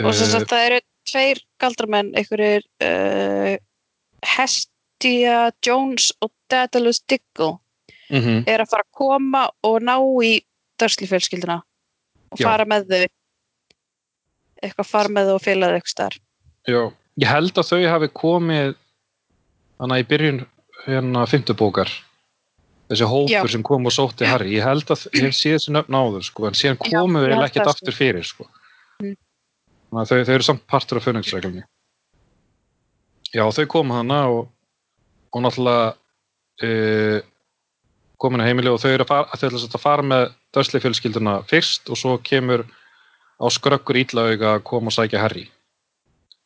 Og sem eh, sagt, það eru tveir galdramenn, einhverjir uh, Hestia Jones og Daedalus Diggle mhm, er að fara að koma og ná í dörslifjölskylduna og Já. fara með þau eitthvað fara með þau og fela þau eitthvað starf ég held að þau hafi komið þannig í byrjun hérna fimmtubókar þessi hópur Já. sem kom og sótti Harry ég held að ég hef séð þessi nöfn áður sko, en síðan Já, komu ég við ekkert það, aftur fyrir sko. Mm. þannig að þau, þau eru samt partur af fönningsreglunni Já, þau komu hana og, og náttúrulega uh, komin að heimili og þau eru að fara, sagt að fara með dörsli fjölskylduna fyrst og svo kemur á skrökkur ítlaauga að koma og sækja Harry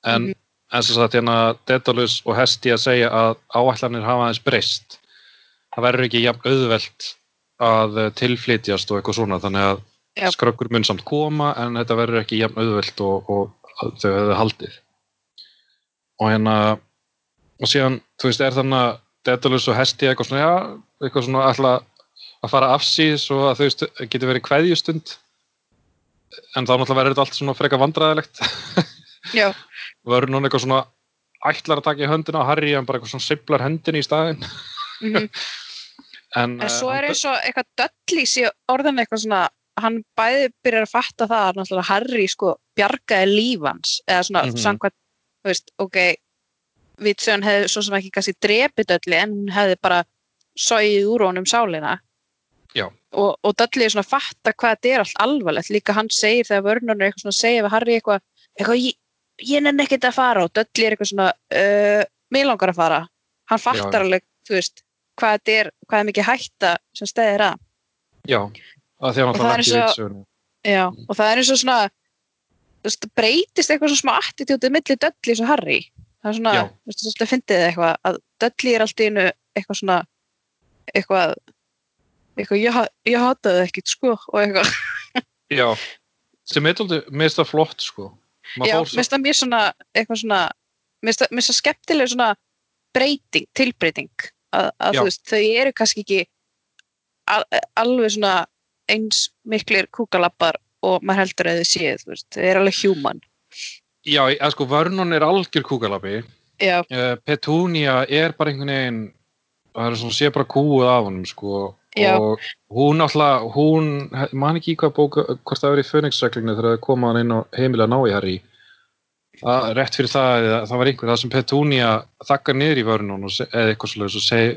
en Mhm. en sem sagt hérna Dedalus og Hesti að segja að áætlanir hafa aðeins breyst það verður ekki jafn auðvelt að eh, tilflytjast og eitthvað svona þannig að Já. skrökkur mun samt koma en þetta verður ekki jafn auðvelt og, og að þau hefðu haldið og hérna og síðan, þú veist, er þannig að Dedalus og Hesti eitthvað svona, já, eitthvað svona alltaf að fara afsýðis og að þau geti verið kveðjustund en þá náttúrulega verður þetta allt svona frekar vandræðilegt Já, verður núna eitthvað svona ætlar að taka í höndina á Harry en bara eitthvað svona siblar hendinni í staðinn mhm. en, en eh, svo er eins og eitthvað döllís í orðin eitthvað svona hann bæði byrjar að fatta það að náttúrulega Harry sko bjargaði lífans eða svona Mhm. samkvæmt þú veist, ok Vitsjón hefði svo sem ekki kannski drepið dölli en hún hefði bara sóið úr honum sálina. Já. og, og Dudley er svona að fatta hvað þetta er allt alvarlegt. Líka hann segir þegar Vernon er eitthvað svona að segja við Harry eitthvað, eitthvað ég, ég nenni ekkert að fara. Og Dudley er eitthvað svona uh, mér langar að fara. Hann fattar Já. alveg, þú veist hvað þetta er, hvað er mikið hætta sem stæðir að. Já, að því að hann og- ekki vitsögunni. Já, og það er eins og svona þú veist, breytist eitthvað svona smá attitútið milli Dudley og Harry. Það er svona, þú veist, þetta fyndið þið eitthvað að Dudley er alltaf einu eitthvað svona eitthvað eitthvað, ég, ég hataði ekkit sko og eitthvað, Já, sem mér finnst það flott sko. Maður já, finnst það mér svona eitthvað svona, það- mér finnst það skemmtileg svona breyting, tilbreyting. Að, að þú veist, þau eru kannski ekki al, alveg svona eins miklir kúkalappar og maður heldur að þau séu, þú veist, þau eru alveg human. Já, að sko, Vernon er algjör kúkalabi. Já, Uh, Petúnia er bara einhvern veginn, það er svona, sé bara kúið af honum sko. Já. Og hún alltaf, hún, man ekki í hvað bóka, hvort það verið í Fönixreglinu þegar það koma hann inn á heimilega ná í Harry. Að, rétt fyrir það, það var einhver, það sem Petúnia þakkar niður í Vernon og, eða eitthvað svolítið og segi,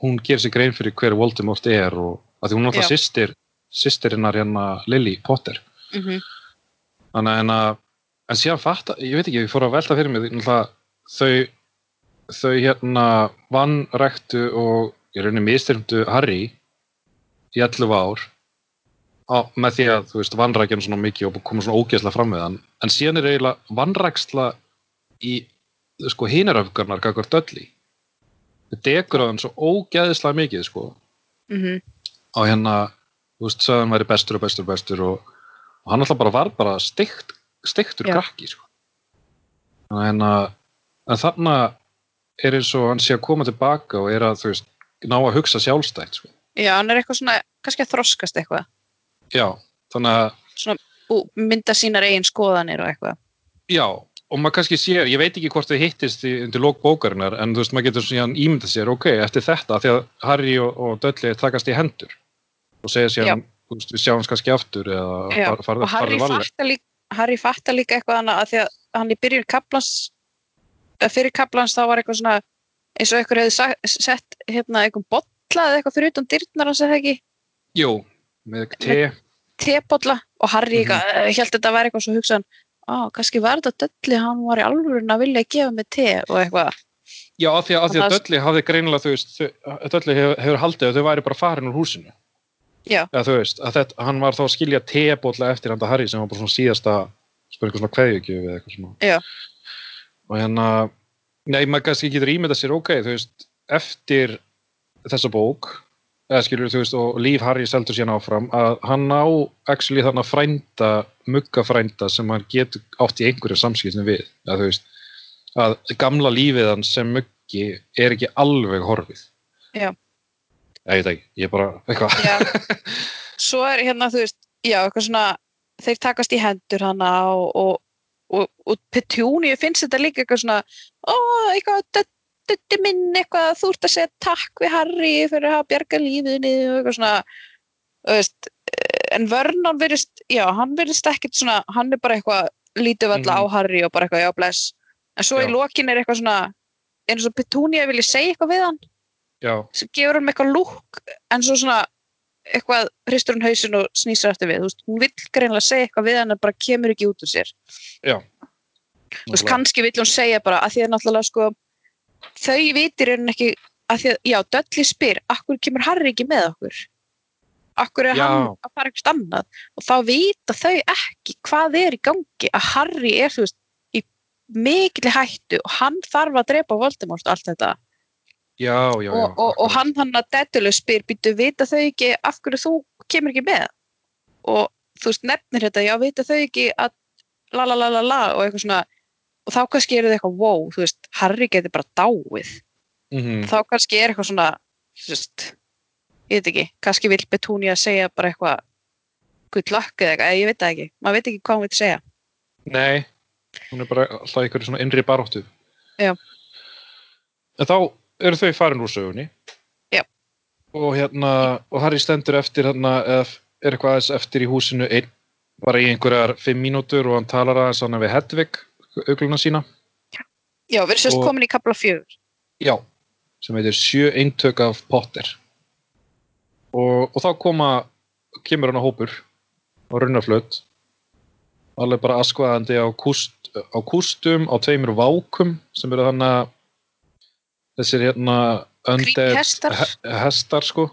hún gerir sig grein fyrir hver Voldemort er og að því hún alltaf Já. systir, systirinnar hérna Lily Potter. mhm Þannig en að, en síðan fatta, ég veit ekki, ég fór að velta fyrir mig, þau, þau hérna vannræktu og í rauninni mistyrmdu Harry í 11 ár á, með því að, þú veist, vannrækja hann svona mikið og koma svona ógeðslega fram með hann, en síðan er eiginlega vannræksla í, sko, hinaröfgarnar kakar dölli. Þau degur á hann svo ógeðslega mikið, sko, mhm á hérna, þú veist, sagði hann væri bestur og bestur og bestur og, og hann alltaf bara var bara steikt, steiktur Já. krakki sko. Þannig að hérna, en er eins og hann sé að koma tilbaka og er að, þú veist, ná að hugsa sjálfstætt sko. Já, hann er eitthvað svona, kannski að þroskast eitthvað. Já, þannig að, svona, mynda sínar eigin skoðanir og eitthvað. Já, og maður kannski sér, ég veit ekki hvort þau hittist í, undir lók bókarinnar, en þú veist, maður getur svona ímyndað sér, ok, eftir þetta, því að Harry og, og Dudley takast í hendur og segja sér, við sjáum kannski aftur eða Já, far, far, og Harry fattar líka, líka eitthvað annað að því að hann í byrjun kaplans fyrir kaplans þá var eitthvað svona eins og eitthvað hefði sett hérna eitthvað bolla eða eitthvað fyrir utan dyrnar hans eða ekki, Jú, með te tebolla og Harry mm -hmm. held þetta að vera eitthvað svo hugsaðan á, kannski var þetta dölli, hann var í alvörun að vilja gefa mig te og eitthvað Já, af því að, að Dölli hafði greinilega, þú veist, Dölli hefur, hefur haldið að þau væri bara farin úr húsinu. Já. Eða þú veist, að þetta, hann var þá að skilja tebólla eftir handa Harry sem var bara svona síðasta, eitthvað svona kveðjögjöf eða eitthvað svona. Já. Og hérna, nei, maður kannski getur ímyndað sér, ok, þú veist, eftir þessa bók, eða skilur, þú veist, og líf Harry seldur síðan áfram, að hann á actually þannig að frænda, mugga frænda sem hann getur átt í einhverju samskiptum við, þú veist, að gamla lífið hans sem muggi er ekki alveg horfið. Já. Ég veit ekki, ég er bara eitthvað. Já. svo er hérna, þú veist, já, eitthvað svona þeir takast í hendur hana og, og, og, og Petúni finnst þetta líka eitthvað svona ó, eitthvað, dötti minn eitthvað, þú ert að segja takk við Harry fyrir að hafa bjarga lífiðinni og eitthvað svona veist, eh, en Vernon virðist, já, hann virðist ekkit svona, hann er bara eitthvað lítið valla á Mhm. Harry og bara eitthvað, já, bless en svo Já. í lokin er eitthvað svona eins og Petúni vilja segja eitthvað við hann Já, sem gefur hann eitthvað lúk en svo svona eitthvað hristur hann hausin og snýsar eftir við. Veist, hún vill greinlega segja eitthvað við hann en bara kemur ekki út úr sér. Þú veist, kannski vill hún segja bara að því að náttúrulega sko þau vitir hann ekki að því að, já, Dölli spyr akkur kemur Harry ekki með okkur? Akkur er Já. hann að fara eitthvað annað? Og þá vita þau ekki hvað er í gangi að Harry er þú veist í mikli hættu og hann þarf að drepa Voldemort og allt þetta já, já, já. og, og, og hann hann að Dedulus spyr býtu vita þau ekki af hverju þú kemur ekki með og þú veist nefnir þetta já vita þau ekki að la la la la la og eitthvað svona og þá kannski eru þau eitthvað wow þú veist Harry getur bara dáið Mhm. þá kannski er eitthvað svona þú veist ég veit ekki kannski vil Betúni að segja bara eitthvað good luck eða eitthvað ég veit það ekki maður veit ekki hvað hún vil segja Nei, hún er bara alltaf einhverju svona innri baróttu. Já. En þá eru þau farin úr sögunni. Já. Og hérna, og Harry stendur eftir hérna, er eitthvað aðeins eftir í húsinu einn, bara í einhverjar fimm mínútur og hann talar aðeins hann við Hedvig, augluna sína. já við erum sérst komin í kapla fjögur Já. Sem heitir Sjö eintök af Potter. og, og þá koma kemur hann á hópur á runnaflöt alveg bara askvaðandi á, kúst, á kústum á tveimur vákum sem eru þannig að þessir hérna undead hestar. he- hestar sko.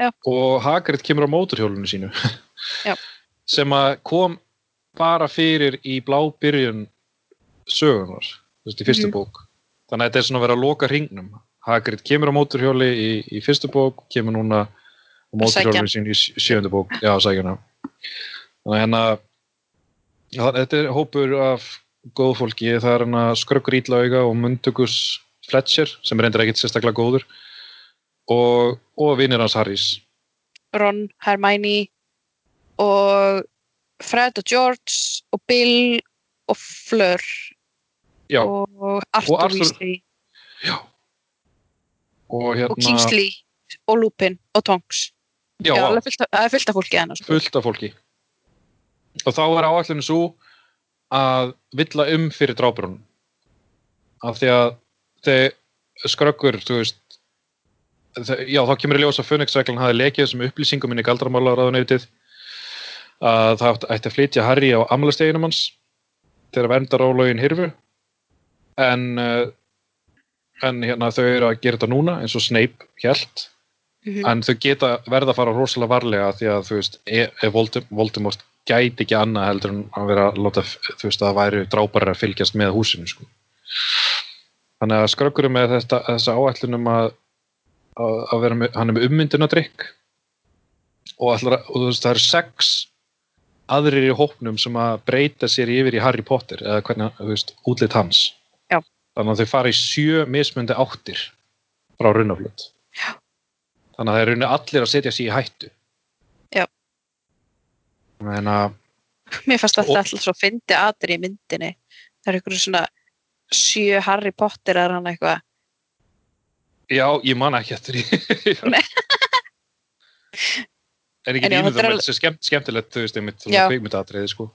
Já. og Hagrid kemur á móturhjólunu sínu. Sem að kom bara fyrir í blábyrjun sögunar þú veist, í fyrstu Mhm. bók. Þannig að þetta er svona að vera að loka hringnum. Hagrid kemur á móturhjóli í, í fyrstu bók kemur núna á móturhjólinu sínu í sjö- sjöundu bók. Já, sækjana þannig að hérna þetta er hópur af góð fólki. Það er hérna skrökkur ítlauga og mundugus Fletcher sem er endur ekkit sérstaklega góður og, og vinnir hans Harrys. Ron, Hermione og Fred og George og Bill og Fleur já, og Arthur, Arthur- Weasley. Já. Og hérna og Kingsley og Lupin og Tonks. Já, Já, það er fullt af fólki hennar sko. fullt af fólki. Og þá er áallinu svo að villa um fyrir drábrunum af því að þeir skröggur þú veist já þá kemur í ljós að Phoenix-reglan hafi lekið þessum upplýsingum inn í galdramálaráðuneytið að það ætti að flytja Harry á amlasteginum hans þegar verndarólögin hirfu en uh, en hérna þau eru að gera þetta núna eins og Snape hjælt Mhm. en þau geta verða að fara rosalega varlega því að þú veist, e- ef Voldem- Voldemort gæti ekki annað heldur en að vera láta, þú veist, að það væri dráparar að fylgjast með húsinu, sko. Þannig að skrökkur með þetta, þessa áætlunum að, að, að vera með, hann er með ummyndunadrykk og, að- og þú veist, það eru sex aðrir í hópnum sem að breyta sér yfir í Harry Potter eða hvernig, þú veist, útlit hans. Já. Þannig að þau fara í sjö mismundi áttir frá runnaflut. Já. Þannig að það er rauninni allir að setja sig í hættu. Já. Að, Mér fannst Og- alltaf alltaf svo fyndi aðri í myndinni. Það er einhverju svona sjö Harry Potter er hann eitthvað. já, ég man ekki eftir því. En ég get já, ímyndað þetta er skemmtilegt, þú veist, einmitt, Já. kveikmyndatriði, sko.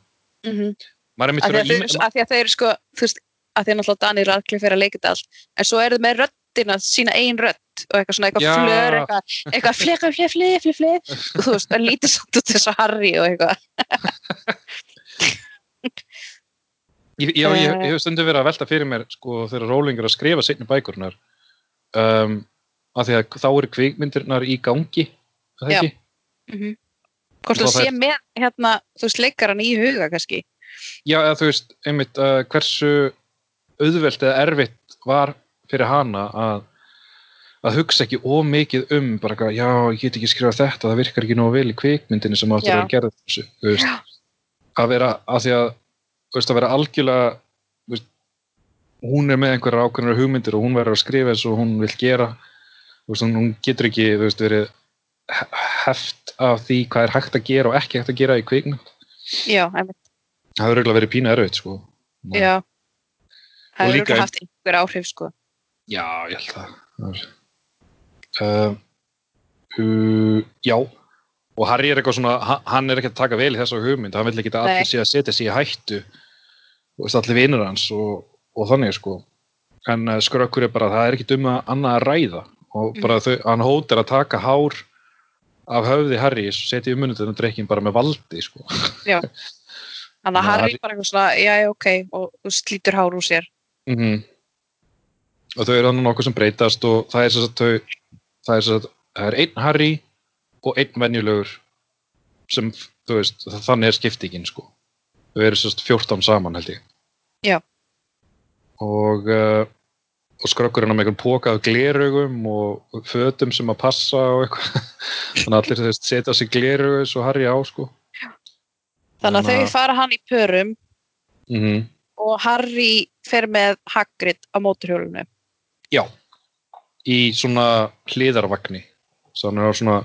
Mm -hmm. Er fyrir að þeir, ímynd- að því að þeir sko, þú veist, að því að náttúrulega Daniel Radcliffe er að leika þetta allt. En svo eru þið með röddina, sína ein rödd og eitthvað svona, eitthvað flör, eitthvað, eitthvað fleka, fleka, fleka, fleka. Og þú veist, það lítið samt út þess að Harry og eitthvað. Ég, ég, Eh. ég hef stundum verið að velta fyrir mér sko, þegar Rowling er að skrifa seinni bækurnar um, af því að þá eru kvikmyndirnar í gangi er það ekki? Mm Hvort Og þú sé með, hérna, þú veist, leikaran í huga kannski. Já, eða þú veist, einmitt uh, hversu auðvelt eða erfitt var fyrir hana að að hugsa ekki ómikið um bara eitthvað, já, ég get ekki skrifa þetta það virkar ekki nógu vel í kvikmyndinni sem áttur að gerð þessu, að vera, að því að, veist, að vera algjörlega veist, hún er með einhverjar ákveðnar hugmyndir og hún verður að skrifa eins og hún vil gera veist, hún, getur ekki, verið he- heft af því hvað er hægt að gera og ekki hægt að gera í einmitt. það hefur auðvitað verið pína erfitt, sko Já. Það hefur líka haft einhver áhrif, sko. Já, ég held er, uh, uh, já, og Harry er eitthvað svona, ha- hann er ekki að taka vel í þessa hugmynd, hann vil ekki að allir sé að setja sig í hættu og allir vinur hans og, og þannig sko. En uh, skrökkur er bara, það er ekki um að annað að ræða og Mhm. bara þau, hann hótar að taka hár af höfði Harry og setja um munutinu drikkin bara með valdi sko. Þannig að Já, Harry bara eitthvað svona, já, já, ok, og slítur hár úr sér. mm og þau eru þannig nokkuð sem breytast og það er svo að þau það er að það er einn Harry og einn venjulegur sem, þú veist, þannig er skiptingin sko. þau eru svo 14 saman held ég Já. og uh, og skrökkurinn á með einhvern póka af gleraugum og fötum sem að passa og eitthvað þannig að allir veist, setja sig gleraugu svo Harry á sko. Þannig að þau fara hann í pörum mm og Harry fer með Hagrid á móturhjólinu. Já, í svona hliðarvagni. Þannig að svona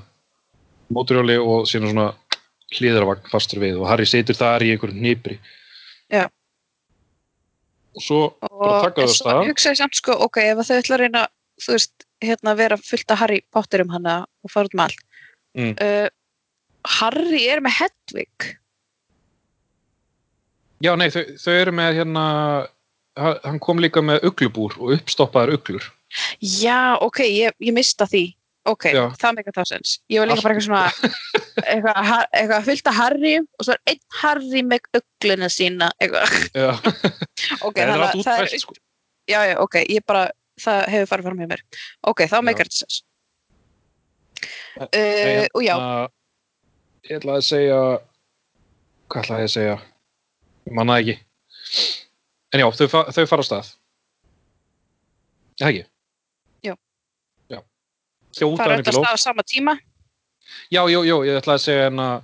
móturhjóli og síðan svona hliðarvagn fastur við og Harry situr þar í einhverjum hnipri. Já. Og svo bara Og taka en þau af svo stað. hugsaði samt sko, ok, ef að þau ætla að reyna, þú veist, hérna vera fullt af Harry Potter um hana og fara út með allt. Mm. Uh, Harry er með Hedwig. Já, nei, þau, þau eru með hérna, ha- hann kom líka með uglubúr og uppstoppaðar uglur. Já, ok, ég, ég mista því. Ok, Já. það meika það sens ég var líka Allt- bara eitthvað svona eitthvað, eitthvað fyllt af Harry og svo er einn Harry með ugluna sína eitthvað, ok, það er að það er sko. já, já, ok, ég bara það hefur farið fram með mér ok, þá Já. meikar þetta sens Nei, uh, og já, hérna, Ég ætlaði að segja Hvað ætlaði ég að segja? Ég manna ekki En já, þau, þau fara á stað Já, ekki? Já. Já. henni öll að staða á sama tíma Já, jú, jú, ég ætlaði að segja en að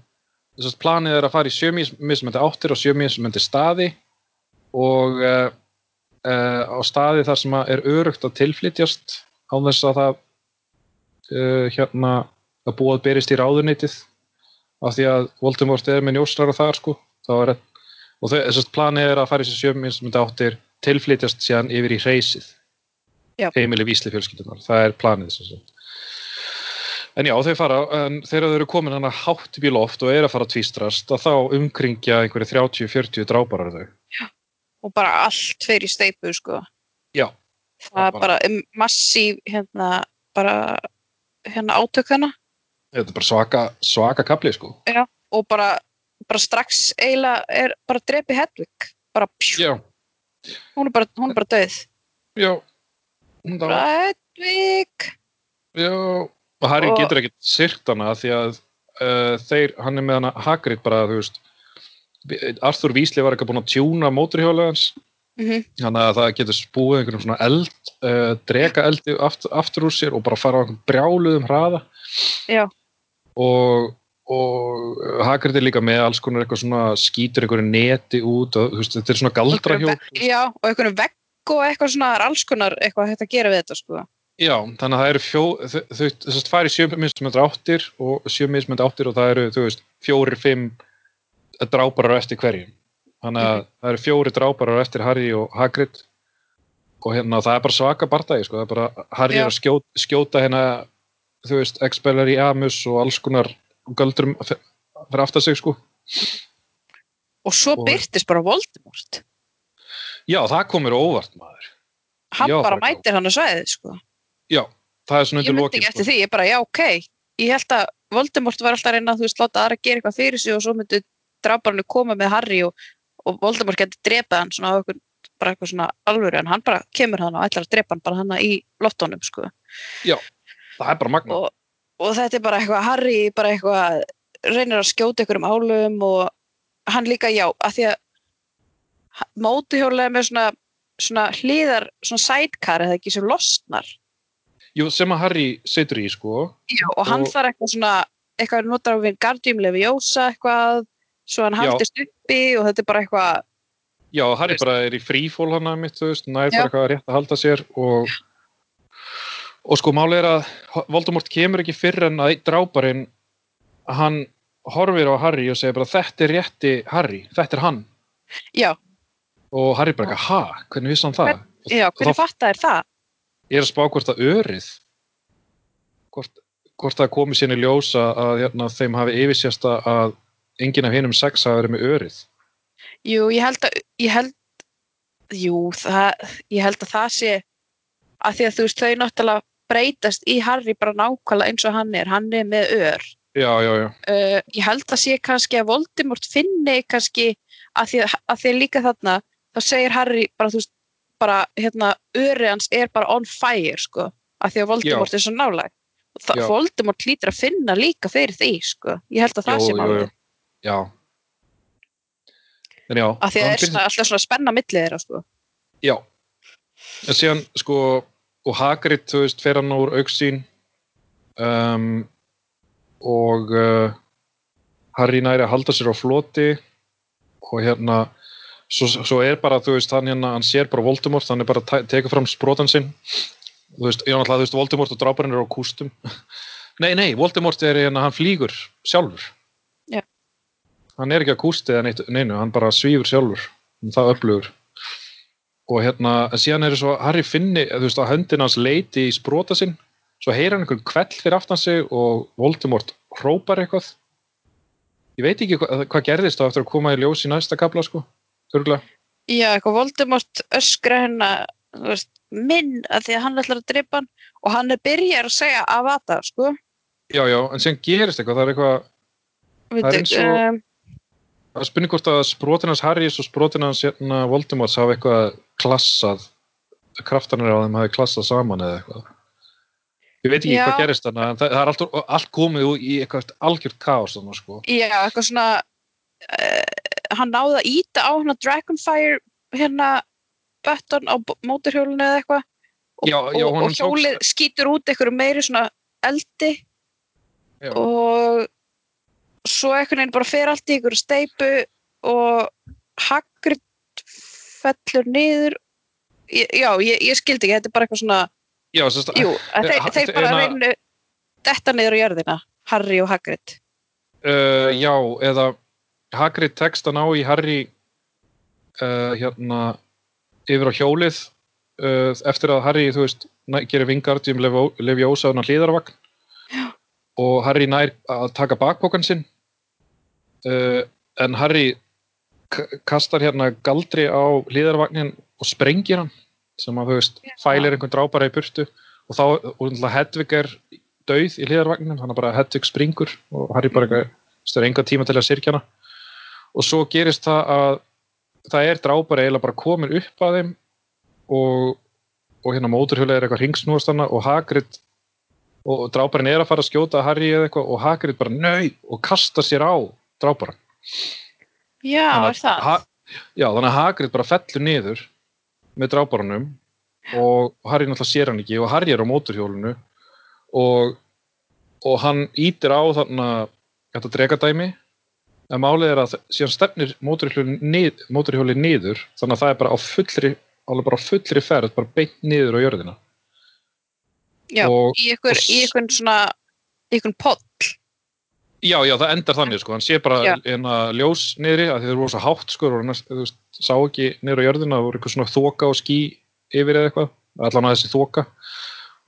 þess að planið er að fara í sjö mismöndi áttir og sjö mismöndi staði og uh, uh, á staði þar sem að er örugt að tilflytjast á þess að það uh, hérna að búa að berist í ráðuneytið af því að Voldemort er með njósrar þar sko þá er, og þess að planið er að fara í þessi sjö mismöndi áttir tilflytjast síðan yfir í reysið Já. heimili vísli fjölskyldunar, það er planið sem sagt En já, þau fara, þegar þau eru komin hann að hátt upp í loft og er að fara að tvístrast að þá umkringja einhverju 30-40 dráparar þau. og bara allt fyrir í steipu sko. Já, það er bara- bara um, massív hérna, bara hérna átök þarna þetta er bara svaka, svaka kapli, sko. og bara, bara strax eiginlega er bara drepi Hedvig bara pjú, Já, hún er bara, hún er bara döð já. Bara Hedvig Já, og Harry Og- getur ekkert syrt hana því að uh, þeir, hann er með hana Hagrid bara, þú veist, Arthur Weasley var eitthvað búinn að tjúna móturhjóla hans mm þannig að það getur spúið einhverjum svona eld, uh, drega eldi aftur, aftur úr sér og bara fara á einhverjum brjáluðum hraða Já. og, og Hagrid er líka með alls konar eitthvað svona skýtur einhverju neti út og veist, þetta er svona galdrahjól já, og einhvern vegg og eitthvað svona alls konar eitthvað að gera við þetta sko. Já, þannig að það eru fjó, þau, þau fara í sjö mismöndra áttir og sjö mismöndra áttir og það eru, þú veist, fjórir, fimm dráparar eftir hverjum. Þannig að það eru fjóri dráparar eftir Harry og Hagrid og hérna það er bara svaka bardagi, sko, það er bara Harry Já. er að skjóta, skjóta hérna, þú veist, Expellar í Amus og alls konar göldrum f- fyrir aftar sig, sko. og svo Og- byrtist bara Voldemort Já, það komur óvart, maður. hann Já, bara mætir hann að svæðið sko. Já, það er svona ég undir myndi lokin, ekki eftir sko. því, ég bara já ok ég held að Voldemort var alltaf að reyna að þú veist láta aðra gera eitthvað fyrir sig og svo myndi dráparinu koma með Harry og, og Voldemort geti drepað hann svona á eitthvað, bara eitthvað svona alvöru en hann bara kemur hann og ætlar að drepa hann bara hann í loftónum sko. Það er bara magna. og, og þetta er bara eitthvað Harry bara eitthvað reynir að skjóta ykkur um álum og hann líka já að því að mótuhjólega með svona, svona hliðar, svona sidecar eða ekki sem losnar Jú, sem að Harry situr í, sko. já, og hann Og- þarf eitthvað svona eitthvað notar á við Guardium Leviosa eitthvað, svo hann haldist uppi og þetta er bara eitthvað Já, Harry Veist. bara er í frífól hann að mitt, þú veist, Já. bara eitthvað rétt að halda sér og, og sko máli er að Voldemort kemur ekki fyrr en að dráparinn hann horfir á Harry og segir bara þetta er rétti Harry, þetta er hann já, og Harry bara, ha, hvernig vissi hann það? Já, hvernig þá- fatta er það? Ég er að spá hvort að örið hvort, hvort það komi í ljósa að hérna, þeim hafi yfirsjasta að enginn af hinum sex hafi verið með örið. Jú, ég held að ég held, jú, það, ég held að það sé að því að þú veist, þau náttúrulega breytast í Harry bara nákvæmlega eins og hann er. Hann er með ör. Já, já, já, uh, ég held að sé kannski að Voldemort finni kannski að því að, að því að líka þarna þá segir Harry bara, þú veist, bara hérna, öri hans er bara on fire sko, að því að Voldemort er svo nálæg. Og það, Já. Voldemort hlýtur að finna líka fyrir því, sko, ég held að það sé málið, já. En já, að því að það er svona, alltaf svona spenna millið þeirra, sko. Já, en síðan sko, og Hagrid, þú veist, fer hann úr auksín um, og uh, Harry næri að halda sér á floti og hérna svo, svo er bara, þú veist, hann hérna hann sér bara Voldemort, hann er bara að teka fram sprotan sinn. Þú veist, ég náttúrulega, þú veist, Voldemort og dráparinn eru á kústum. Nei, nei, Voldemort er hérna, hann flýgur sjálfur. Já. hann er ekki að kústi eða neitt, neinu, hann bara svífur sjálfur. Það öflugur og hérna, en síðan er svo Harry finni, þú veist, að höndin hans leiti í sprota sinn, svo heyrir hann einhvern kvell fyrir aftan sig og Voldemort hrópar eitthvað. Ég veit ekki hvað, hvað gerðist þá eftir að koma í ljós í næsta kapla, sko, örgulega Já, eitthvað Voldemort öskra hennar þú veist, minn að því að hann ætlar að drepa hann og hann er byrjar að segja Avata, sko. Já, já, en síðan gerist eitthvað, það er eitthvað Veitu, er eins og- um, Það er spurning hvort að sprotin hans Harrys og sprotin hans hérna, Voldemorts hafa eitthvað klassað kraftanir á þeim hafi klassað saman eða eitthvað. Ég veit ekki Já. hvað gerist þannig en það, það er allt, allt komið ú- í eitthvað algjört kaos þannig sko. Já, eitthvað svona uh, hann náði að íta á hérna Dragonfire hérna button á mótorhjólinu eða eitthvað. Og, og, og hjólið skýtur út eitthvað meiri svona eldi. Já. og svo einhvern veginn bara fer allt í ykkur steipu og Hagrid fellur niður. Já, ég, ég skildi ekki, þetta er bara eitthvað svona Já, sérst, jú, að þeir, ha- þeir bara hérna- reynu detta niður á jörðina, Harry og Hagrid. Uh, já, eða Hagrid tekst að ná í Harry uh, hérna yfir á hjólið uh, eftir að Harry, þú veist, gerir Vingardium Leviosa á hann hlýðarvagn og Harry nær að taka bakpokan sinn uh, en Harry kastar hérna galdri á hlýðarvagnin og sprengir hann sem að þú veist, fælir einhvern drápara í burtu. Og þá, og Hedvig er dauð í hlýðarvagninum, þannig að bara Hedvig springur og Harry bara eitthvað stöður enga tíma til að sirkja hana og svo gerist það að það er drápari eiginlega bara komin upp að þeim og, og hérna móturhjóli er eitthvað ringsnúast hana og Hagrid og dráparinn er að fara að skjóta Harry eða eitthvað og Hagrid bara nau og kasta sér á dráparan Já, er það? ha, já, þannig að Hagrid bara fellur niður með dráparunum og Harry náttúrulega sér hann ekki og Harry er á móturhjólinu og, og hann ítir á þarna þetta dregadæmi en málið er að síðan stefnir móturhjóli nið, móturhjóli niður þannig að það er bara á fullri bara á fullri ferð, bara beint niður á jörðina Já, og- í ykkur svona í ykkur poll Já, já, það endar þannig sko, hann sé bara Já. hérna ljós niðri að þið eru rosa hátt sko, og þú veist, sá ekki niður á jörðina, það voru eitthvað svona þoka og ský yfir eða eitthvað, allan að þessi þoka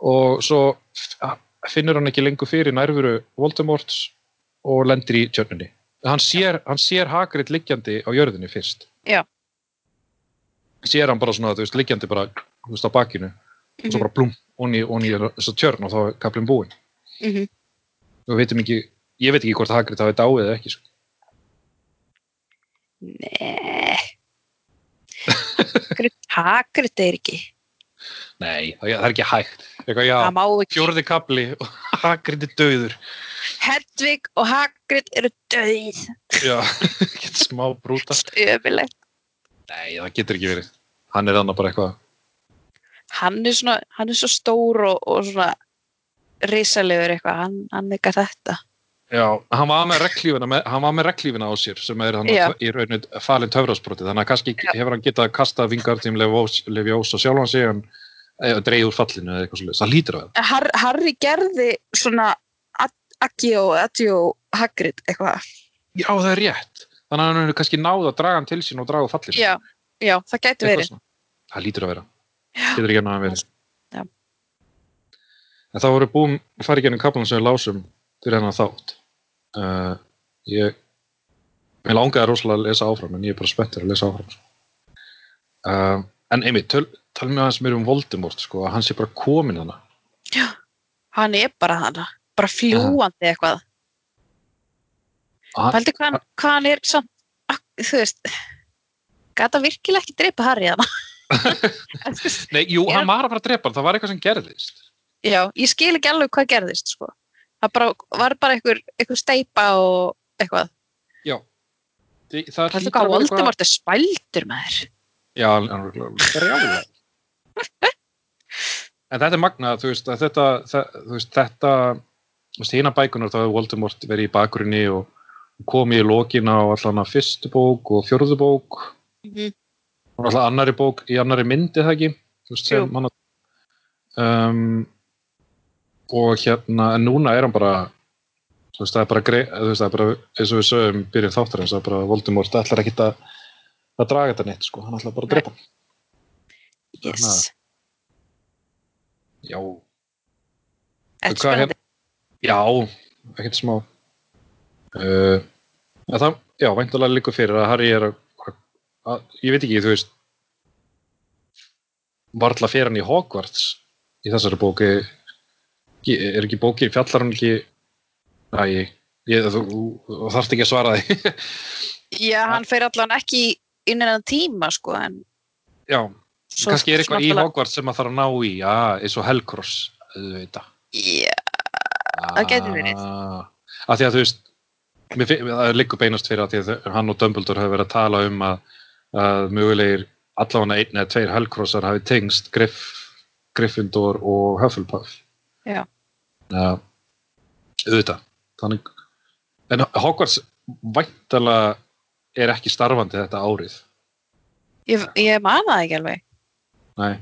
og svo finnur hann ekki lengur fyrir nærveru Voldemorts og lendir í tjörnunni. Hann sér, hann sér Hagrid liggjandi á jörðinni fyrst. Já. Sér hann bara svona, þú veist, liggjandi bara, þú veist, á bakinu og svo Mhm. bara blúm, onni, onni þessa tjörn og þá er kaplinn búinn. Mhm. Við veitum ekki, ég veit ekki hvort Hagrid hafi dáið eða ekki, sko. Nei Hagrid, Hagrid er ekki Nei, það er ekki hægt. Eitthvað, já, má fjórði kapli og Hagrid er döður. Hedvig og Hagrid eru döið Já, get smá brúta. ömulegt Nei, það getur ekki verið. Hann er annað bara eitthvað. hann er svona, hann er svo stór og, og svona risalegur eitthvað, hann, hann ekki þetta Já, hann var með reglífina, hann var með reglífina á sér sem er hann Já. í rauninu falin töfrasbroti þannig að kannski hefur hann getað kastað Vingardium Leviosa sjálfan sig en dreigð úr fallinu eða eitthvað svolítið. Það lítur að. Har, Harry gerði svona Akio, Adjo, Hagrid eitthvað Já, það er rétt. Þannig að hann hefur kannski náð að draga hann til sín og draga úr fallinu. já, já, það gæti verið svona. Það lítur að vera. Getur ekki að verið. Já. En það voru búin að fara í gennum kaplan sem við lásum fyrir hennar þátt. Uh, ég Mér langaði rosalega að lesa áfram en ég er bara spenntur að lesa áfram. Uh, en einmitt, töl, talum við aðeins mér um Voldemort sko, að hann sé bara komin hana. hann er bara hana, bara fljúandi eitthvað Hann, Pældi hvað, er samt, þú veist gata virkilega ekki drepa Harry hana nei, jú, er- hann var að fara að drepa hann, það var eitthvað sem gerðist. já, ég skil ekki alveg hvað gerðist sko. það bara, var bara einhver, einhver steipa og eitthvað Já. Þi- Það að vera eitthvað- Voldemort er spældur með þér Já, hann er brjálæður. En þetta er magnað, þú veist, að þetta, það, þú veist, þetta, hína bækunar þá hefur Voldemort verið í bakgrunni og komið í lokina á allan að fyrstu bók og fjórðu bók. Mhm. og allan annari bók í annari myndi það ekki, sem hann um, og hérna, en núna er hann bara þú veist, það er bara, grei, veist, það er bara eins og við sögum byrjun þáttarins, það er bara Voldemort ætlar ekki að, að draga þetta neitt, sko, hann ætlar bara að drepa yes. Já, þetta er spennandi Já, ekkert smá. Uh, það, já, væntalega líka fyrir að Harry er að, að, ég veit ekki, þú veist, varla fyrir hann í Hogwarts í þessari bóki er ekki bóki, fjallar hann ekki? Æ, ég, þú, þú þarft ekki að svara því. Já, hann fer allan ekki innan tíma sko en Já, kannski er eitthvað í Hogwarts sem maður þarf að ná í, já, eins og Hellcross auðvitað. Já, Það gæti verið. Ah, Af því að þú veist það liggur beinast fyrir að því að hann og Dumbledore hefur verið að tala um að, að mögulegir allavega einn eða tveir Hellcrossar hafi tengst Griff, Gryffindor og Hufflepuff. Já. Já, auðvitað. Þannig en Hogwarts væntalega er ekki starfandi þetta árið. Ég, ég man það ekki alveg. Nei,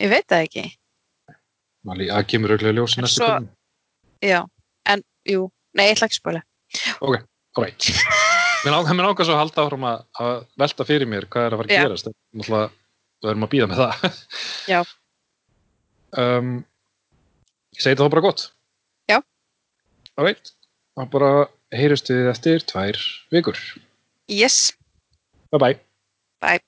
Ég veit það ekki. Það kemur auðvitað ljós í En næstu könnun. Já, en jú, nei, ég ætla ekki að Alright. Mér langar, mér langar svo að halda áfram að, að velta fyrir mér hvað er að fara að gerast. Er náttúrulega, við erum að býða með það. Já. Um, ég segi það bara gott. Já. Alright. Og bara heyrust við eftir tvær vikur. Yes, Bye bye. bye